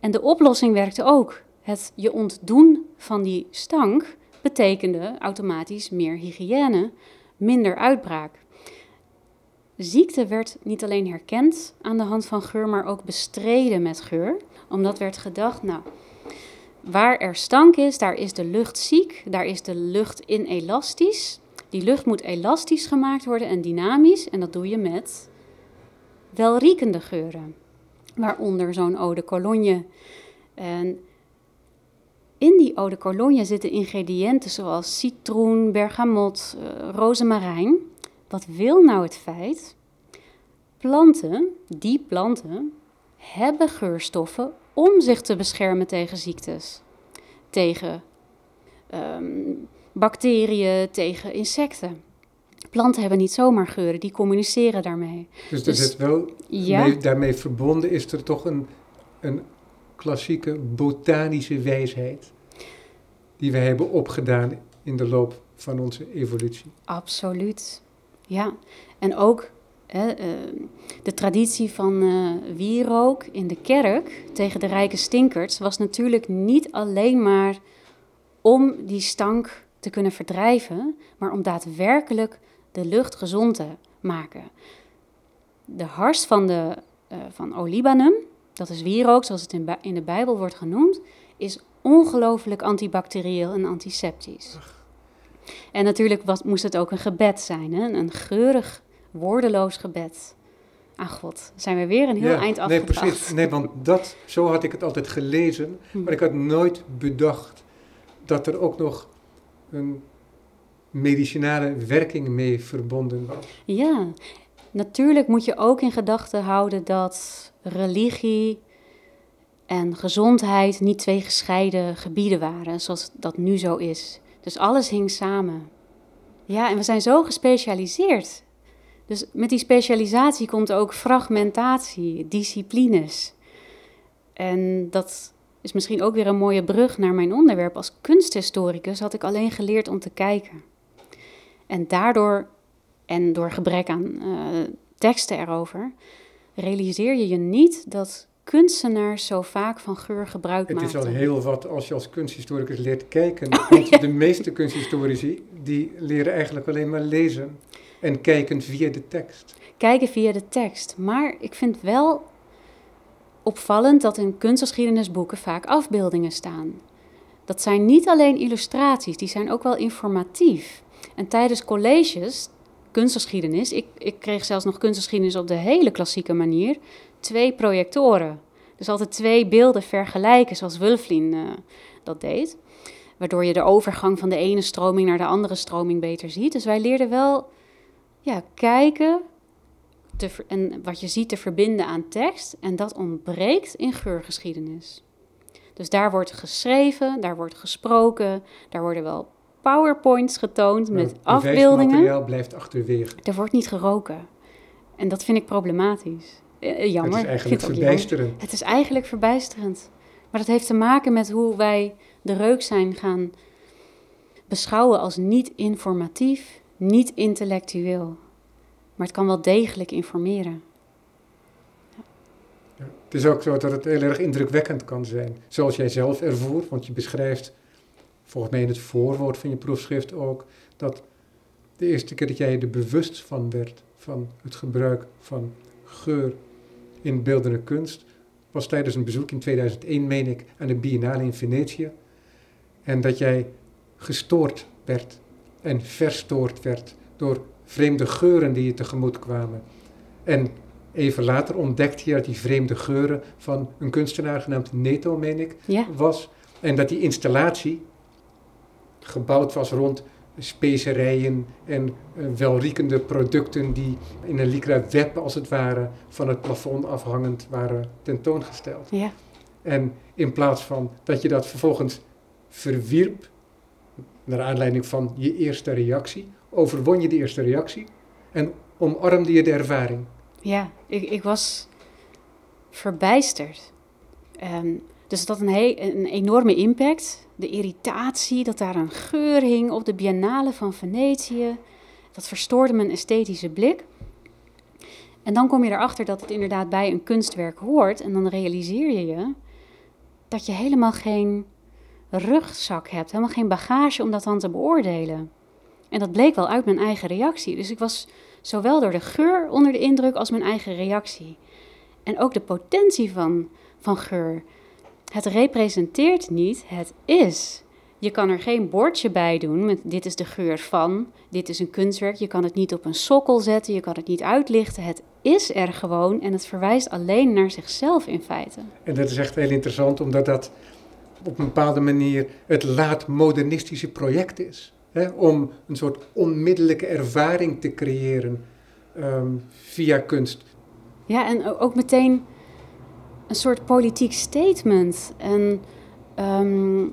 En de oplossing werkte ook. Het je ontdoen van die stank betekende automatisch meer hygiëne, minder uitbraak. Ziekte werd niet alleen herkend aan de hand van geur, maar ook bestreden met geur, Omdat werd gedacht, nou, waar er stank is, daar is de lucht ziek, daar is de lucht inelastisch. Die lucht moet elastisch gemaakt worden en dynamisch. En dat doe je met welriekende geuren. Waaronder zo'n eau de cologne. En in die eau de cologne zitten ingrediënten zoals citroen, bergamot, uh, rozemarijn. Wat wil nou het feit? Planten, die planten, hebben geurstoffen om zich te beschermen tegen ziektes. Tegen um, bacteriën, tegen insecten. Planten hebben niet zomaar geuren, die communiceren daarmee. Dus, dus er zit wel, ja, daarmee verbonden is er toch een, een klassieke botanische wijsheid die we hebben opgedaan in de loop van onze evolutie. Absoluut, ja. En ook hè, uh, de traditie van uh, wierook in de kerk tegen de rijke stinkers was natuurlijk niet alleen maar om die stank te kunnen verdrijven, maar om daadwerkelijk de lucht gezond te maken. De hars van, de, uh, van Olibanum, dat is wierook zoals het in, in de Bijbel wordt genoemd, is ongelooflijk antibacterieel en antiseptisch. En natuurlijk was, moest het ook een gebed zijn, hè? een geurig, woordeloos gebed aan God. Zijn we weer een heel eind afgebracht. Nee, precies. Nee, want dat, zo had ik het altijd gelezen, hm. maar ik had nooit bedacht dat er ook nog een medicinale werking mee verbonden was. Ja, natuurlijk moet je ook in gedachten houden dat religie en gezondheid niet twee gescheiden gebieden waren, zoals dat nu zo is. Dus alles hing samen. Ja, en we zijn zo gespecialiseerd. Dus met die specialisatie komt ook fragmentatie, disciplines. En dat is misschien ook weer een mooie brug naar mijn onderwerp. Als kunsthistoricus had ik alleen geleerd om te kijken. En daardoor, en door gebrek aan uh, teksten erover, realiseer je je niet dat kunstenaars zo vaak van geur gebruik maken. Het is al heel wat als je als kunsthistoricus leert kijken. Want de meeste kunsthistorici die leren eigenlijk alleen maar lezen en kijken via de tekst. Kijken via de tekst. Maar ik vind wel opvallend dat in kunstgeschiedenisboeken vaak afbeeldingen staan. Dat zijn niet alleen illustraties, die zijn ook wel informatief. En tijdens colleges, kunstgeschiedenis, ik, ik kreeg zelfs nog kunstgeschiedenis op de hele klassieke manier, twee projectoren. Dus altijd twee beelden vergelijken, zoals Wulflin uh, dat deed. Waardoor je de overgang van de ene stroming naar de andere stroming beter ziet. Dus wij leerden wel ja, kijken te, en wat je ziet te verbinden aan tekst. En dat ontbreekt in geurgeschiedenis. Dus daar wordt geschreven, daar wordt gesproken, daar worden wel powerpoints getoond met afbeeldingen. Het materiaal blijft achterwege. Er wordt niet geroken. En dat vind ik problematisch. Uh, jammer. Het is eigenlijk verbijsterend. Het is eigenlijk verbijsterend. Maar dat heeft te maken met hoe wij de reuk zijn gaan beschouwen als niet informatief, niet intellectueel. Maar het kan wel degelijk informeren. Ja, het is ook zo dat het heel erg indrukwekkend kan zijn. Zoals jij zelf ervoer, want je beschrijft volgens mij in het voorwoord van je proefschrift ook, dat de eerste keer dat jij er bewust van werd, van het gebruik van geur in beeldende kunst, was tijdens een bezoek in 2001, meen ik, aan de Biennale in Venetië. En dat jij gestoord werd en verstoord werd door vreemde geuren die je tegemoet kwamen. En even later ontdekte je dat die vreemde geuren van een kunstenaar genaamd Neto, meen ik, was. En dat die installatie gebouwd was rond specerijen en uh, welriekende producten die in een lycra web als het ware van het plafond afhangend waren tentoongesteld. Ja. En in plaats van dat je dat vervolgens verwierp, naar aanleiding van je eerste reactie, overwon je de eerste reactie en omarmde je de ervaring. Ja, ik, ik was verbijsterd. Um, dus dat had een, een enorme impact. De irritatie, dat daar een geur hing op de Biennale van Venetië. Dat verstoorde mijn esthetische blik. En dan kom je erachter dat het inderdaad bij een kunstwerk hoort. En dan realiseer je je dat je helemaal geen rugzak hebt, helemaal geen bagage om dat dan te beoordelen. En dat bleek wel uit mijn eigen reactie. Dus ik was zowel door de geur onder de indruk als mijn eigen reactie. En ook de potentie van, van geur Het representeert niet, het is. Je kan er geen bordje bij doen met dit is de geur van, dit is een kunstwerk. Je kan het niet op een sokkel zetten, je kan het niet uitlichten. Het is er gewoon en het verwijst alleen naar zichzelf in feite. En dat is echt heel interessant, omdat dat op een bepaalde manier het laat-modernistische project is. Hè? Om een soort onmiddellijke ervaring te creëren ehm, via kunst. Ja, en ook meteen een soort politiek statement. En ehm,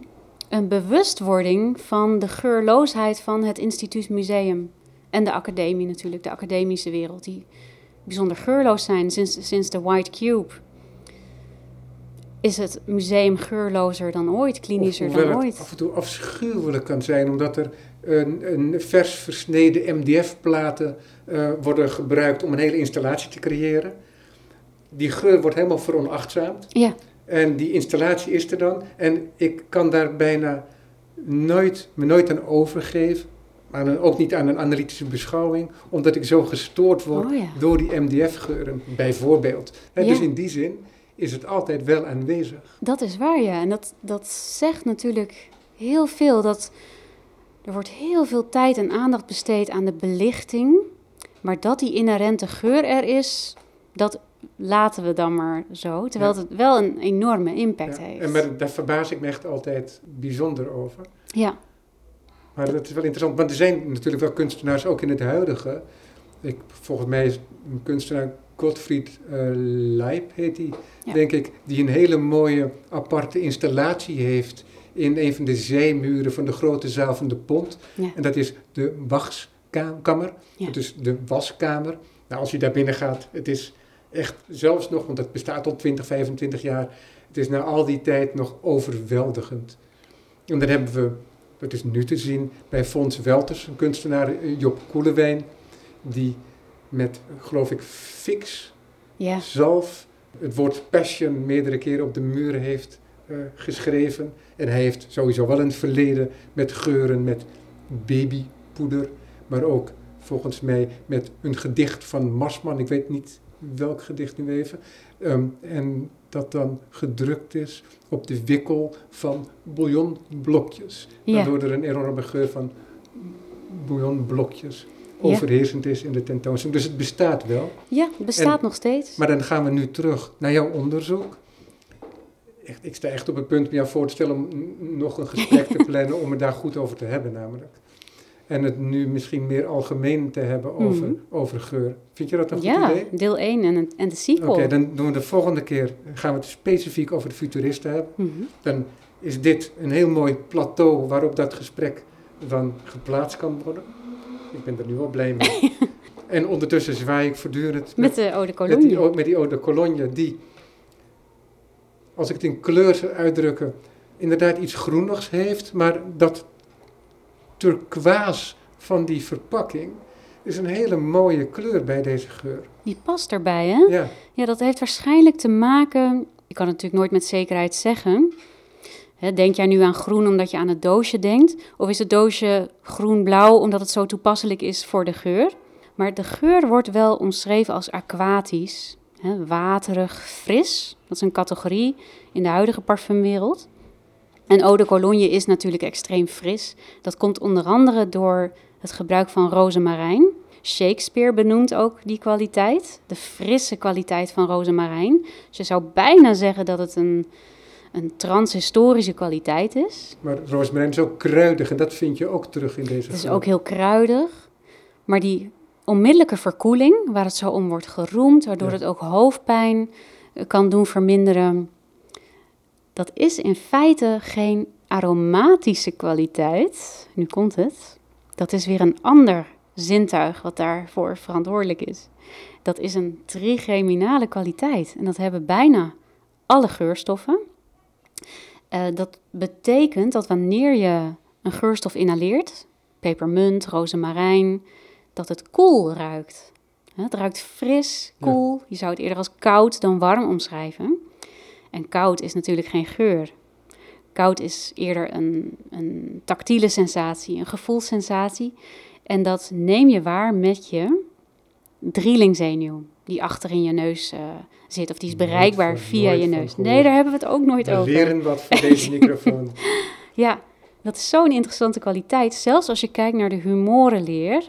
een bewustwording van de geurloosheid van het Instituut Museum. En de academie natuurlijk, de academische wereld, die bijzonder geurloos zijn sinds, sinds de White Cube. Is het museum geurlozer dan ooit, klinischer dan ooit? Het af en toe afschuwelijk kan zijn, omdat er een, een vers versneden MDF-platen uh, worden gebruikt om een hele installatie te creëren. Die geur wordt helemaal veronachtzaamd. Ja. En die installatie is er dan. En ik kan daar bijna nooit, me nooit aan overgeven. Maar ook niet aan een analytische beschouwing, omdat ik zo gestoord word oh door die MDF-geuren, bijvoorbeeld. Dus in die zin is het altijd wel aanwezig. Dat is waar, ja. En dat, dat zegt natuurlijk heel veel. Dat er wordt heel veel tijd en aandacht besteed aan de belichting. Maar dat die inherente geur er is, dat laten we dan maar zo. Terwijl het wel een enorme impact heeft. En daar verbaas ik me echt altijd bijzonder over. Ja. Maar dat is wel interessant, want er zijn natuurlijk wel kunstenaars, ook in het huidige. Ik, volgens mij is een kunstenaar Gottfried uh, Leip, heet hij, denk ik, die een hele mooie aparte installatie heeft in een van de zijmuren van de grote zaal van de Pont. En dat is de dat is de waskamer. Nou, als je daar binnen gaat, het is echt zelfs nog, want het bestaat al 20, 25 jaar, het is na al die tijd nog overweldigend. En dan hebben we, dat is nu te zien, bij Fons Welters, een kunstenaar, eh, Job Koelewijn, die met, geloof ik, fix, ja. zalf, het woord passion meerdere keren op de muren heeft uh, geschreven. En hij heeft sowieso wel een verleden met geuren, met babypoeder, maar ook volgens mij met een gedicht van Marsman, ik weet niet welk gedicht nu even. Um, en dat dan gedrukt is op de wikkel van bouillonblokjes. Ja. Waardoor er een enorme geur van bouillonblokjes overheersend is in de tentoonstelling. Dus het bestaat wel. Ja, het bestaat nog steeds. Maar dan gaan we nu terug naar jouw onderzoek. Echt, ik sta echt op het punt om jou voor te stellen om nog een gesprek te plannen om het daar goed over te hebben namelijk. En het nu misschien meer algemeen te hebben over, mhm. over geur. Vind je dat een ja, goed idee? Ja, deel 1 en, en de sequel. Oké, dan doen we de volgende keer, gaan we het specifiek over de futuristen hebben. Mhm. Dan is dit een heel mooi plateau waarop dat gesprek dan geplaatst kan worden. Ik ben er nu wel blij mee. en ondertussen zwaai ik voortdurend... Met, de Eau de Cologne. Met die, met die Eau de Cologne, die, als ik het in kleur zou uitdrukken, inderdaad iets groenigs heeft, maar dat turquoise van die verpakking is een hele mooie kleur bij deze geur. Die past erbij, hè? Ja. Ja, dat heeft waarschijnlijk te maken... Ik kan het natuurlijk nooit met zekerheid zeggen... Denk jij nu aan groen omdat je aan het doosje denkt? Of is het doosje groen-blauw omdat het zo toepasselijk is voor de geur? Maar de geur wordt wel omschreven als aquatisch, waterig, fris. Dat is een categorie in de huidige parfumwereld. En eau de cologne is natuurlijk extreem fris. Dat komt onder andere door het gebruik van rozemarijn. Shakespeare benoemt ook die kwaliteit, de frisse kwaliteit van rozemarijn. Dus je zou bijna zeggen dat het een, een transhistorische kwaliteit is. Maar rozemarijn is ook kruidig en dat vind je ook terug in deze Het is ook heel kruidig, maar die onmiddellijke verkoeling, waar het zo om wordt geroemd, waardoor het ook hoofdpijn eh, kan doen verminderen dat is in feite geen aromatische kwaliteit. Nu komt het. Dat is weer een ander zintuig wat daarvoor verantwoordelijk is. Dat is een trigeminale kwaliteit. En dat hebben bijna alle geurstoffen. Uh, dat betekent dat wanneer je een geurstof inhaleert, pepermunt, rozemarijn, dat het koel ruikt. Het ruikt fris, koel. Je zou het eerder als koud dan warm omschrijven. En koud is natuurlijk geen geur. Koud is eerder een, een tactiele sensatie, een gevoelssensatie. En dat neem je waar met je drielingzenuw. die achter in je neus eh, zit. Of die is bereikbaar via je neus. Nee, daar hebben we het ook nooit We over. leren wat van deze microfoon. Ja, dat is zo'n interessante kwaliteit. Zelfs als je kijkt naar de humorenleer,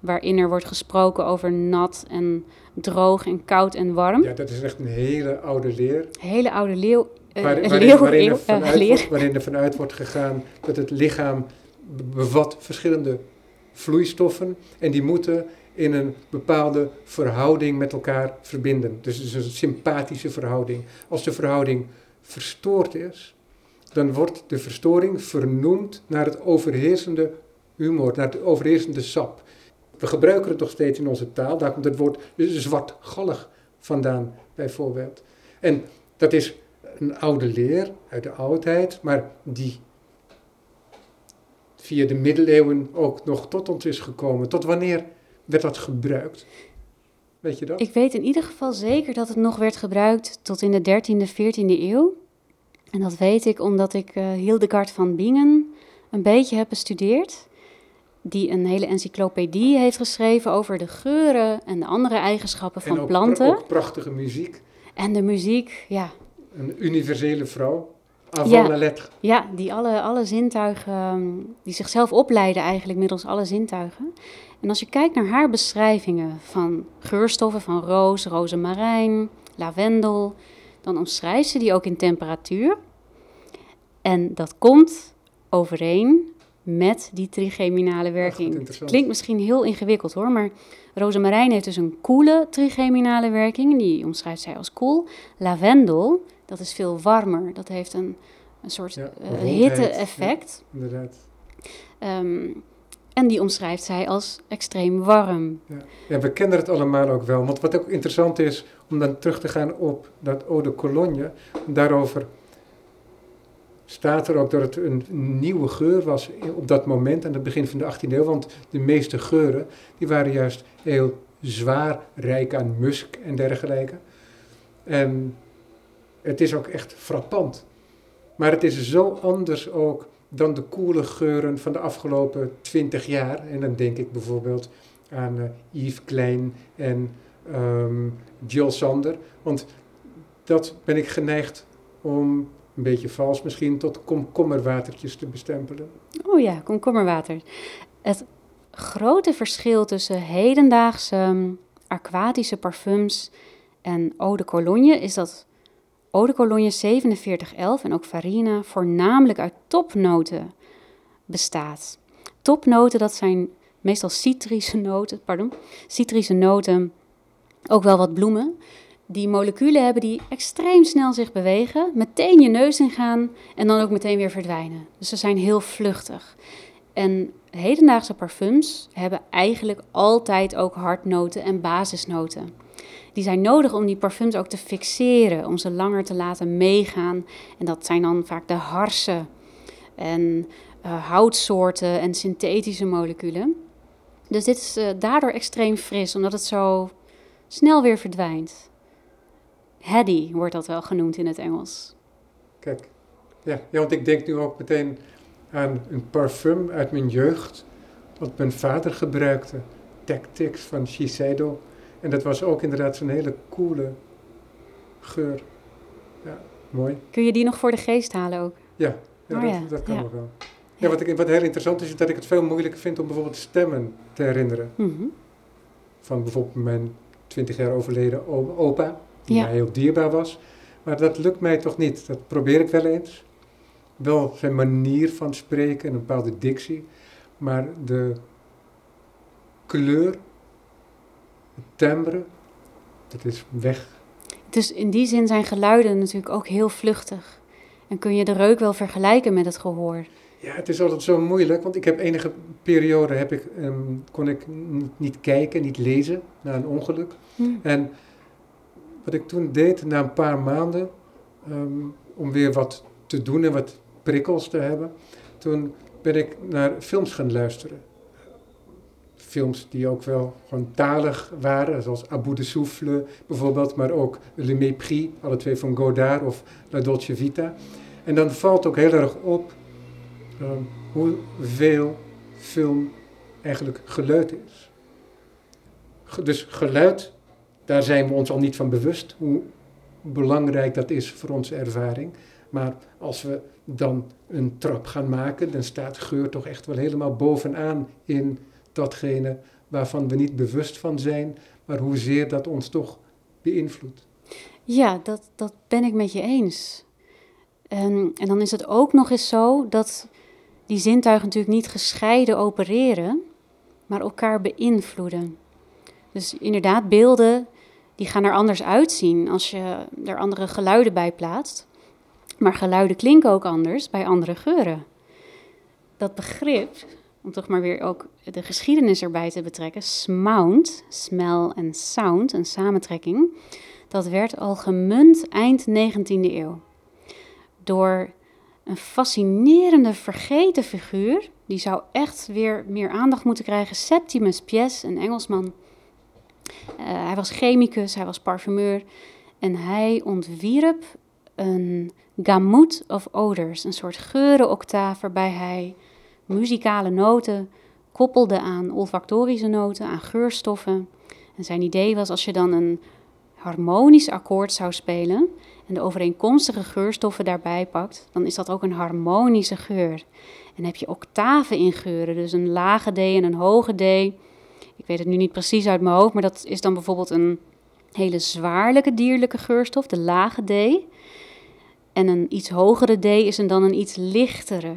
waarin er wordt gesproken over nat en droog en koud en warm. Ja, dat is echt een hele oude leer. Hele oude leeuw, eh, Waar- leeuw- waarin, waarin, eeuw- er eh, vanuit, leer. wordt- waarin er vanuit wordt gegaan dat het lichaam be- bevat verschillende vloeistoffen en die moeten in een bepaalde verhouding met elkaar verbinden. Dus het is een sympathische verhouding. Als de verhouding verstoord is, dan wordt de verstoring vernoemd naar het overheersende humor, naar het overheersende sap. We gebruiken het nog steeds in onze taal, daar komt het woord zwartgallig vandaan bijvoorbeeld. En dat is een oude leer uit de oudheid, maar die via de middeleeuwen ook nog tot ons is gekomen. Tot wanneer werd dat gebruikt? Weet je dat? Ik weet in ieder geval zeker dat het nog werd gebruikt tot in de 13e, 14e eeuw. En dat weet ik omdat ik eh, Hildegard van Bingen een beetje heb bestudeerd. Die een hele encyclopedie heeft geschreven over de geuren en de andere eigenschappen van en ook, planten. ook prachtige muziek. En de muziek, ja, Een universele vrouw. Ja. lettre. ja die alle, alle zintuigen, ehm, die zichzelf opleiden eigenlijk middels alle zintuigen. En als je kijkt naar haar beschrijvingen van geurstoffen van roos, rozemarijn, lavendel, dan omschrijft ze die ook in temperatuur. En dat komt overeen met die trigeminale werking. Klinkt misschien heel ingewikkeld hoor, maar rozemarijn heeft dus een koele trigeminale werking. Die omschrijft zij als koel. Lavendel, dat is veel warmer. Dat heeft een, een soort Ja, eh, hitte-effect. Inderdaad. Ehm, en die omschrijft zij als extreem warm. Ja, we kennen het allemaal ook wel. Want wat ook interessant is, om dan terug te gaan op dat Eau de Cologne, daarover staat er ook dat het een nieuwe geur was op dat moment, aan het begin van de 18e eeuw. Want de meeste geuren, die waren juist heel zwaar, rijk aan musk en dergelijke. En het is ook echt frappant. Maar het is zo anders ook dan de koele geuren van de afgelopen 20 jaar. En dan denk ik bijvoorbeeld aan eh, Yves Klein en ehm, Jill Sander. Want dat ben ik geneigd om, een beetje vals misschien, tot komkommerwatertjes te bestempelen. Oh ja, komkommerwater. Het grote verschil tussen hedendaagse um, aquatische parfums en eau de cologne is dat eau de cologne 4711 en ook farina voornamelijk uit topnoten bestaat. Topnoten, dat zijn meestal citrische noten, pardon, citrische noten, ook wel wat bloemen. Die moleculen hebben die extreem snel zich bewegen, meteen je neus ingaan en dan ook meteen weer verdwijnen. Dus ze zijn heel vluchtig. En hedendaagse parfums hebben eigenlijk altijd ook hartnoten en basisnoten. Die zijn nodig om die parfums ook te fixeren, om ze langer te laten meegaan. En dat zijn dan vaak de harsen en uh, houtsoorten en synthetische moleculen. Dus dit is uh, daardoor extreem fris, omdat het zo snel weer verdwijnt. Heady wordt dat wel genoemd in het Engels. Kijk, ja, ja, want ik denk nu ook meteen aan een parfum uit mijn jeugd, wat mijn vader gebruikte. Tactics van Shiseido. En dat was ook inderdaad zo'n hele coole geur. Ja, mooi. Kun je die nog voor de geest halen ook? Ja, ja, Oh dat, ja, dat kan nog wel. Ja, wat, ik, wat heel interessant is, is dat ik het veel moeilijker vind om bijvoorbeeld stemmen te herinneren. Mm -hmm. Van bijvoorbeeld mijn twintig jaar overleden opa, die Ja. mij heel dierbaar was. Maar dat lukt mij toch niet. Dat probeer ik wel eens. Wel zijn manier van spreken en een bepaalde dictie. Maar de kleur, het timbre, dat is weg. Dus in die zin zijn geluiden natuurlijk ook heel vluchtig. En kun je de reuk wel vergelijken met het gehoor. Ja, het is altijd zo moeilijk, want ik heb enige periode heb ik, ehm, kon ik niet kijken, niet lezen na een ongeluk. Hm. En wat ik toen deed, na een paar maanden, ehm, om weer wat te doen en wat prikkels te hebben, toen ben ik naar films gaan luisteren. Films die ook wel gewoon talig waren, zoals Abu de Souffle bijvoorbeeld, maar ook Le Mépris, alle twee van Godard of La Dolce Vita. En dan valt ook heel erg op um, hoeveel film eigenlijk geluid is. Dus geluid daar zijn we ons al niet van bewust hoe belangrijk dat is voor onze ervaring. Maar als we dan een trap gaan maken, dan staat geur toch echt wel helemaal bovenaan in datgene waarvan we niet bewust van zijn, maar hoezeer dat ons toch beïnvloedt. Ja, dat, dat ben ik met je eens. En, en dan is het ook nog eens zo dat die zintuigen natuurlijk niet gescheiden opereren, maar elkaar beïnvloeden. Dus inderdaad, beelden die gaan er anders uitzien als je er andere geluiden bij plaatst. Maar geluiden klinken ook anders bij andere geuren. Dat begrip, om toch maar weer ook de geschiedenis erbij te betrekken, smound, smell en sound, een samentrekking, dat werd al gemunt eind 19e eeuw. Door een fascinerende vergeten figuur, die zou echt weer meer aandacht moeten krijgen, Septimus Pies, een Engelsman. Uh, hij was chemicus, hij was parfumeur en hij ontwierp een gamut of odors, een soort geurenoctaaf waarbij hij muzikale noten koppelde aan olfactorische noten, aan geurstoffen. En zijn idee was als je dan een harmonisch akkoord zou spelen en de overeenkomstige geurstoffen daarbij pakt, dan is dat ook een harmonische geur. En heb je octaven in geuren, dus een lage D en een hoge D. Ik weet het nu niet precies uit mijn hoofd, maar dat is dan bijvoorbeeld een hele zwaarlijke dierlijke geurstof, de lage D. En een iets hogere D is dan een iets lichtere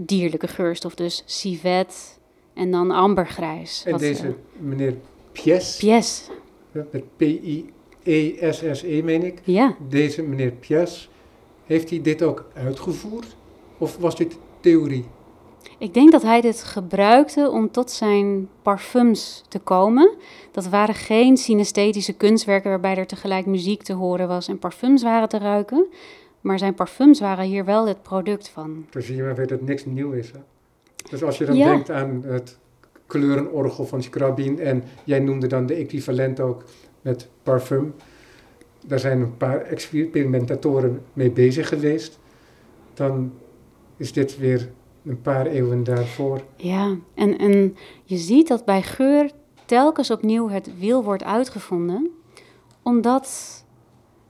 dierlijke geurstof, dus civet en dan ambergrijs. En deze uh, meneer Pies, Pies. met P-I-E-S-S-E e, meen ik. Ja. Deze meneer Pies, heeft hij dit ook uitgevoerd of was dit theorie? Ik denk dat hij dit gebruikte om tot zijn parfums te komen. Dat waren geen synesthetische kunstwerken waarbij er tegelijk muziek te horen was en parfums waren te ruiken. Maar zijn parfums waren hier wel het product van. Dus zie je maar weer dat niks nieuw is. Hè? Dus als je dan denkt aan het kleurenorgel van Scriabin en jij noemde dan de equivalent ook met parfum. Daar zijn een paar experimentatoren mee bezig geweest. Dan is dit weer een paar eeuwen daarvoor. Ja, en, en je ziet dat bij geur telkens opnieuw het wiel wordt uitgevonden, omdat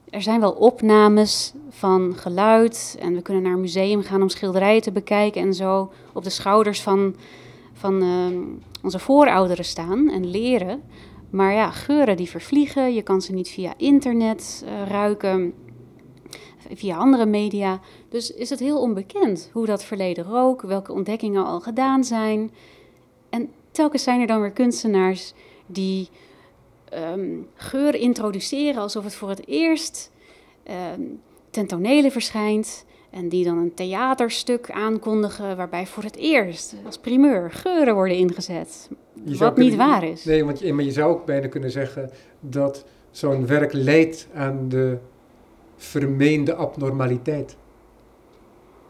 er zijn wel opnames van geluid en we kunnen naar een museum gaan om schilderijen te bekijken en zo op de schouders van, van uh, onze voorouderen staan en leren. Maar ja, geuren die vervliegen, je kan ze niet via internet uh, ruiken, via andere media. Dus is het heel onbekend hoe dat verleden rook, welke ontdekkingen al gedaan zijn. En telkens zijn er dan weer kunstenaars die um, geur introduceren alsof het voor het eerst um, ten tonele verschijnt. En die dan een theaterstuk aankondigen waarbij voor het eerst als primeur geuren worden ingezet. wat niet waar is. Nee, want je, maar je zou ook bijna kunnen zeggen dat zo'n werk leidt aan de vermeende abnormaliteit.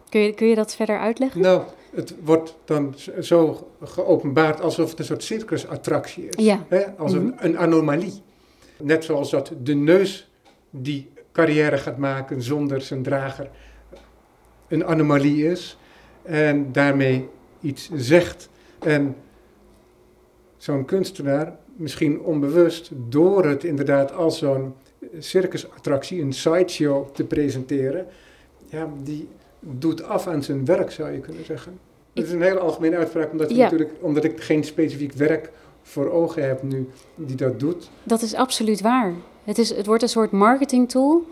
Kun je, kun je dat verder uitleggen? Nou, het wordt dan zo geopenbaard alsof het een soort circusattractie is. Ja. Hè? Als een, mhm. een anomalie. Net zoals dat de neus die carrière gaat maken zonder zijn drager een anomalie is. En daarmee iets zegt. En zo'n kunstenaar, misschien onbewust, door het inderdaad als zo'n circusattractie, een sideshow te presenteren, ja, die doet af aan zijn werk, zou je kunnen zeggen. Dat is een hele algemene uitspraak, omdat, ja. natuurlijk, omdat ik geen specifiek werk voor ogen heb nu die dat doet. Dat is absoluut waar. Het, is, het wordt een soort marketingtool.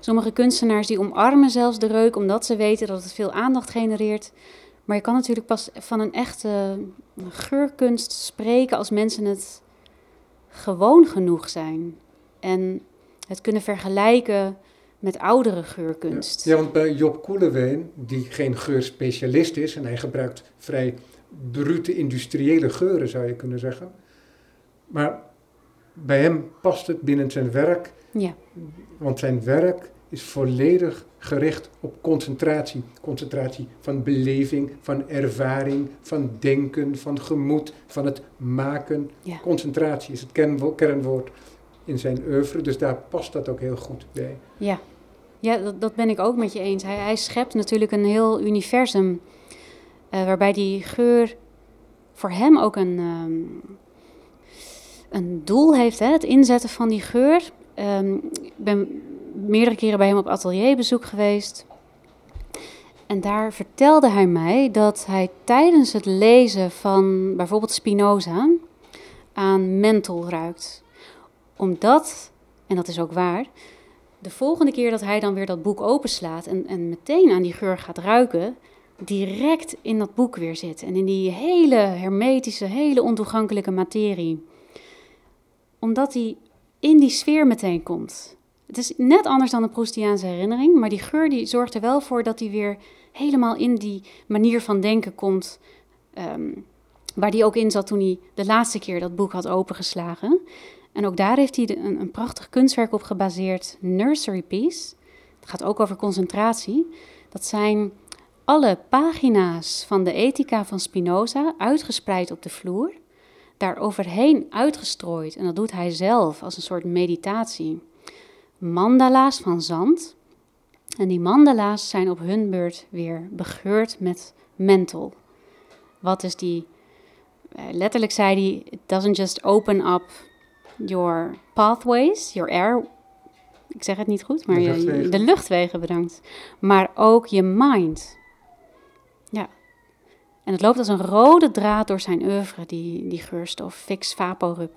Sommige kunstenaars die omarmen zelfs de reuk omdat ze weten dat het veel aandacht genereert. Maar je kan natuurlijk pas van een echte geurkunst spreken als mensen het gewoon genoeg zijn. En het kunnen vergelijken met oudere geurkunst. Ja, want bij Job Koelewijn, die geen geurspecialist is en hij gebruikt vrij brute industriële geuren, zou je kunnen zeggen. Maar bij hem past het binnen zijn werk, ja. want zijn werk is volledig gericht op concentratie. Concentratie van beleving, van ervaring, van denken, van gemoed, van het maken. Ja. Concentratie is het kernwoord in zijn oeuvre, dus daar past dat ook heel goed bij. Ja, ja dat, dat ben ik ook met je eens. Hij, hij schept natuurlijk een heel universum, uh, waarbij die geur voor hem ook een, um, een doel heeft, hè, het inzetten van die geur. Ehm, ik ben meerdere keren bij hem op atelierbezoek geweest. En daar vertelde hij mij dat hij tijdens het lezen van bijvoorbeeld Spinoza aan menthol ruikt. Omdat, en dat is ook waar, de volgende keer dat hij dan weer dat boek openslaat en, en meteen aan die geur gaat ruiken, direct in dat boek weer zit. En in die hele hermetische, hele ontoegankelijke materie. Omdat hij in die sfeer meteen komt. Het is net anders dan een Proustiaanse herinnering, maar die geur die zorgt er wel voor dat hij weer helemaal in die manier van denken komt. Ehm, waar hij ook in zat toen hij de laatste keer dat boek had opengeslagen. En ook daar heeft hij een, een prachtig kunstwerk op gebaseerd, Nursery Piece. Het gaat ook over concentratie. Dat zijn alle pagina's van de Ethica van Spinoza uitgespreid op de vloer, daar overheen uitgestrooid, en dat doet hij zelf als een soort meditatie. Mandala's van zand. En die mandala's zijn op hun beurt weer begeurd met menthol. Wat is die? Eh, letterlijk zei hij: It doesn't just open up your pathways, your air. Ik zeg het niet goed, maar De je- luchtwegen. de luchtwegen, bedankt. Maar ook je mind. Ja. En het loopt als een rode draad door zijn oeuvre, die, die geurstof Fix Vaporub.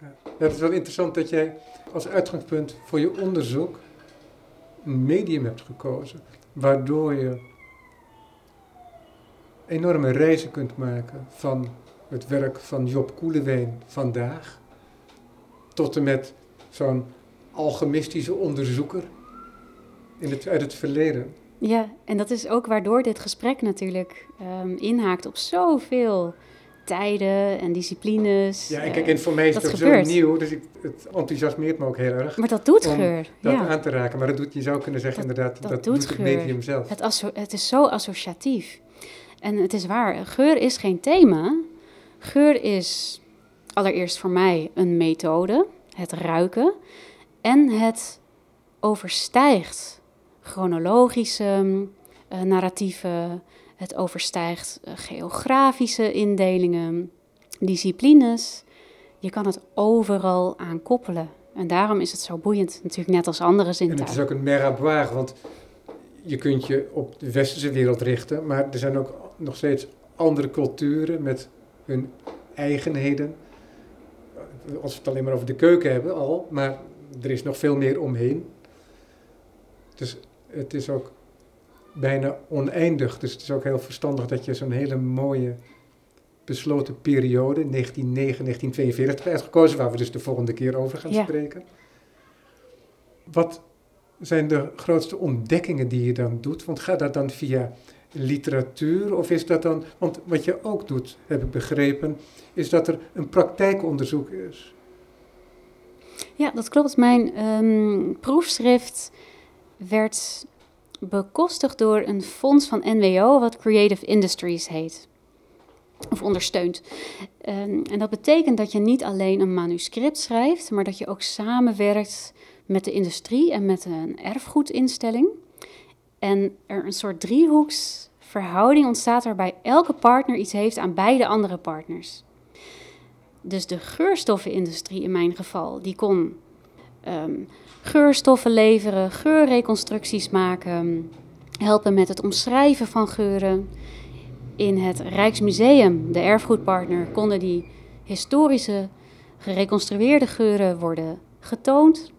Ja, het is wel interessant dat jij als uitgangspunt voor je onderzoek een medium hebt gekozen, waardoor je enorme reizen kunt maken van het werk van Job Koelewijn vandaag tot en met zo'n alchemistische onderzoeker in het, uit het verleden. Ja, en dat is ook waardoor dit gesprek natuurlijk ehm, inhaakt op zoveel tijden en disciplines. Ja, en kijk, en voor mij is dat het ook zo nieuw, dus ik, het enthousiasmeert me ook heel erg maar dat doet om geur. dat ja. aan te raken. Maar dat doet, je zou kunnen zeggen Dat- inderdaad, dat dat, doet doet het medium zelf. Het is zo associatief. En het is waar, geur is geen thema. Geur is allereerst voor mij een methode, het ruiken. En het overstijgt chronologische eh, narratieven. Het overstijgt eh, geografische indelingen, disciplines. Je kan het overal aan koppelen. En daarom is het zo boeiend, natuurlijk net als andere En het zintuigen. is ook een meraboire, want je kunt je op de westerse wereld richten, maar er zijn ook nog steeds andere culturen met hun eigenheden. Als we het alleen maar over de keuken hebben al, maar er is nog veel meer omheen. Dus het is ook bijna oneindig. Dus het is ook heel verstandig dat je zo'n hele mooie besloten periode, 1909-1942, hebt uitgekozen, waar we dus de volgende keer over gaan Ja. spreken. Wat zijn de grootste ontdekkingen die je dan doet? Want gaat dat dan via literatuur of is dat dan... Want wat je ook doet, heb ik begrepen, is dat er een praktijkonderzoek is. Ja, dat klopt. Mijn ehm, proefschrift werd bekostigd door een fonds van NWO, wat Creative Industries heet. Of ondersteunt. Ehm, en dat betekent dat je niet alleen een manuscript schrijft, maar dat je ook samenwerkt met de industrie en met een erfgoedinstelling. En er een soort driehoeksverhouding ontstaat waarbij elke partner iets heeft aan beide andere partners. Dus de geurstoffenindustrie in mijn geval, die kon ehm, geurstoffen leveren, geurreconstructies maken, helpen met het omschrijven van geuren. In het Rijksmuseum, de erfgoedpartner, konden die historische gereconstrueerde geuren worden getoond,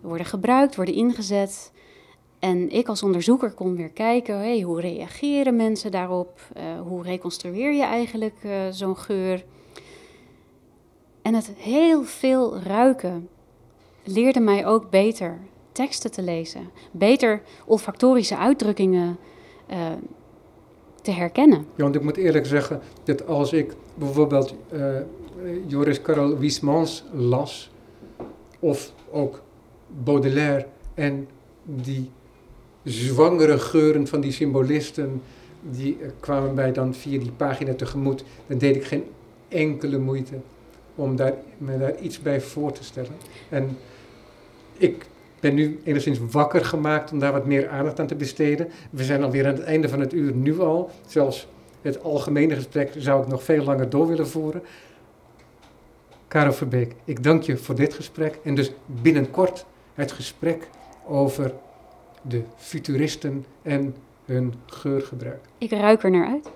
worden gebruikt, worden ingezet. En ik als onderzoeker kon weer kijken, hey, hoe reageren mensen daarop? Eh, hoe reconstrueer je eigenlijk eh, zo'n geur? En het heel veel ruiken leerde mij ook beter teksten te lezen, beter olfactorische uitdrukkingen eh, te herkennen. Ja, want ik moet eerlijk zeggen dat als ik bijvoorbeeld Joris Karel Huysmans las, of ook Baudelaire en die zwangere geuren van die symbolisten, die eh, kwamen mij dan via die pagina tegemoet, dan deed ik geen enkele moeite om daar, me daar iets bij voor te stellen. En ik ben nu enigszins wakker gemaakt om daar wat meer aandacht aan te besteden. We zijn alweer aan het einde van het uur nu al. Zelfs het algemene gesprek zou ik nog veel langer door willen voeren. Karel Verbeek, ik dank je voor dit gesprek en dus binnenkort het gesprek over de futuristen en hun geurgebruik. Ik ruik er naar uit.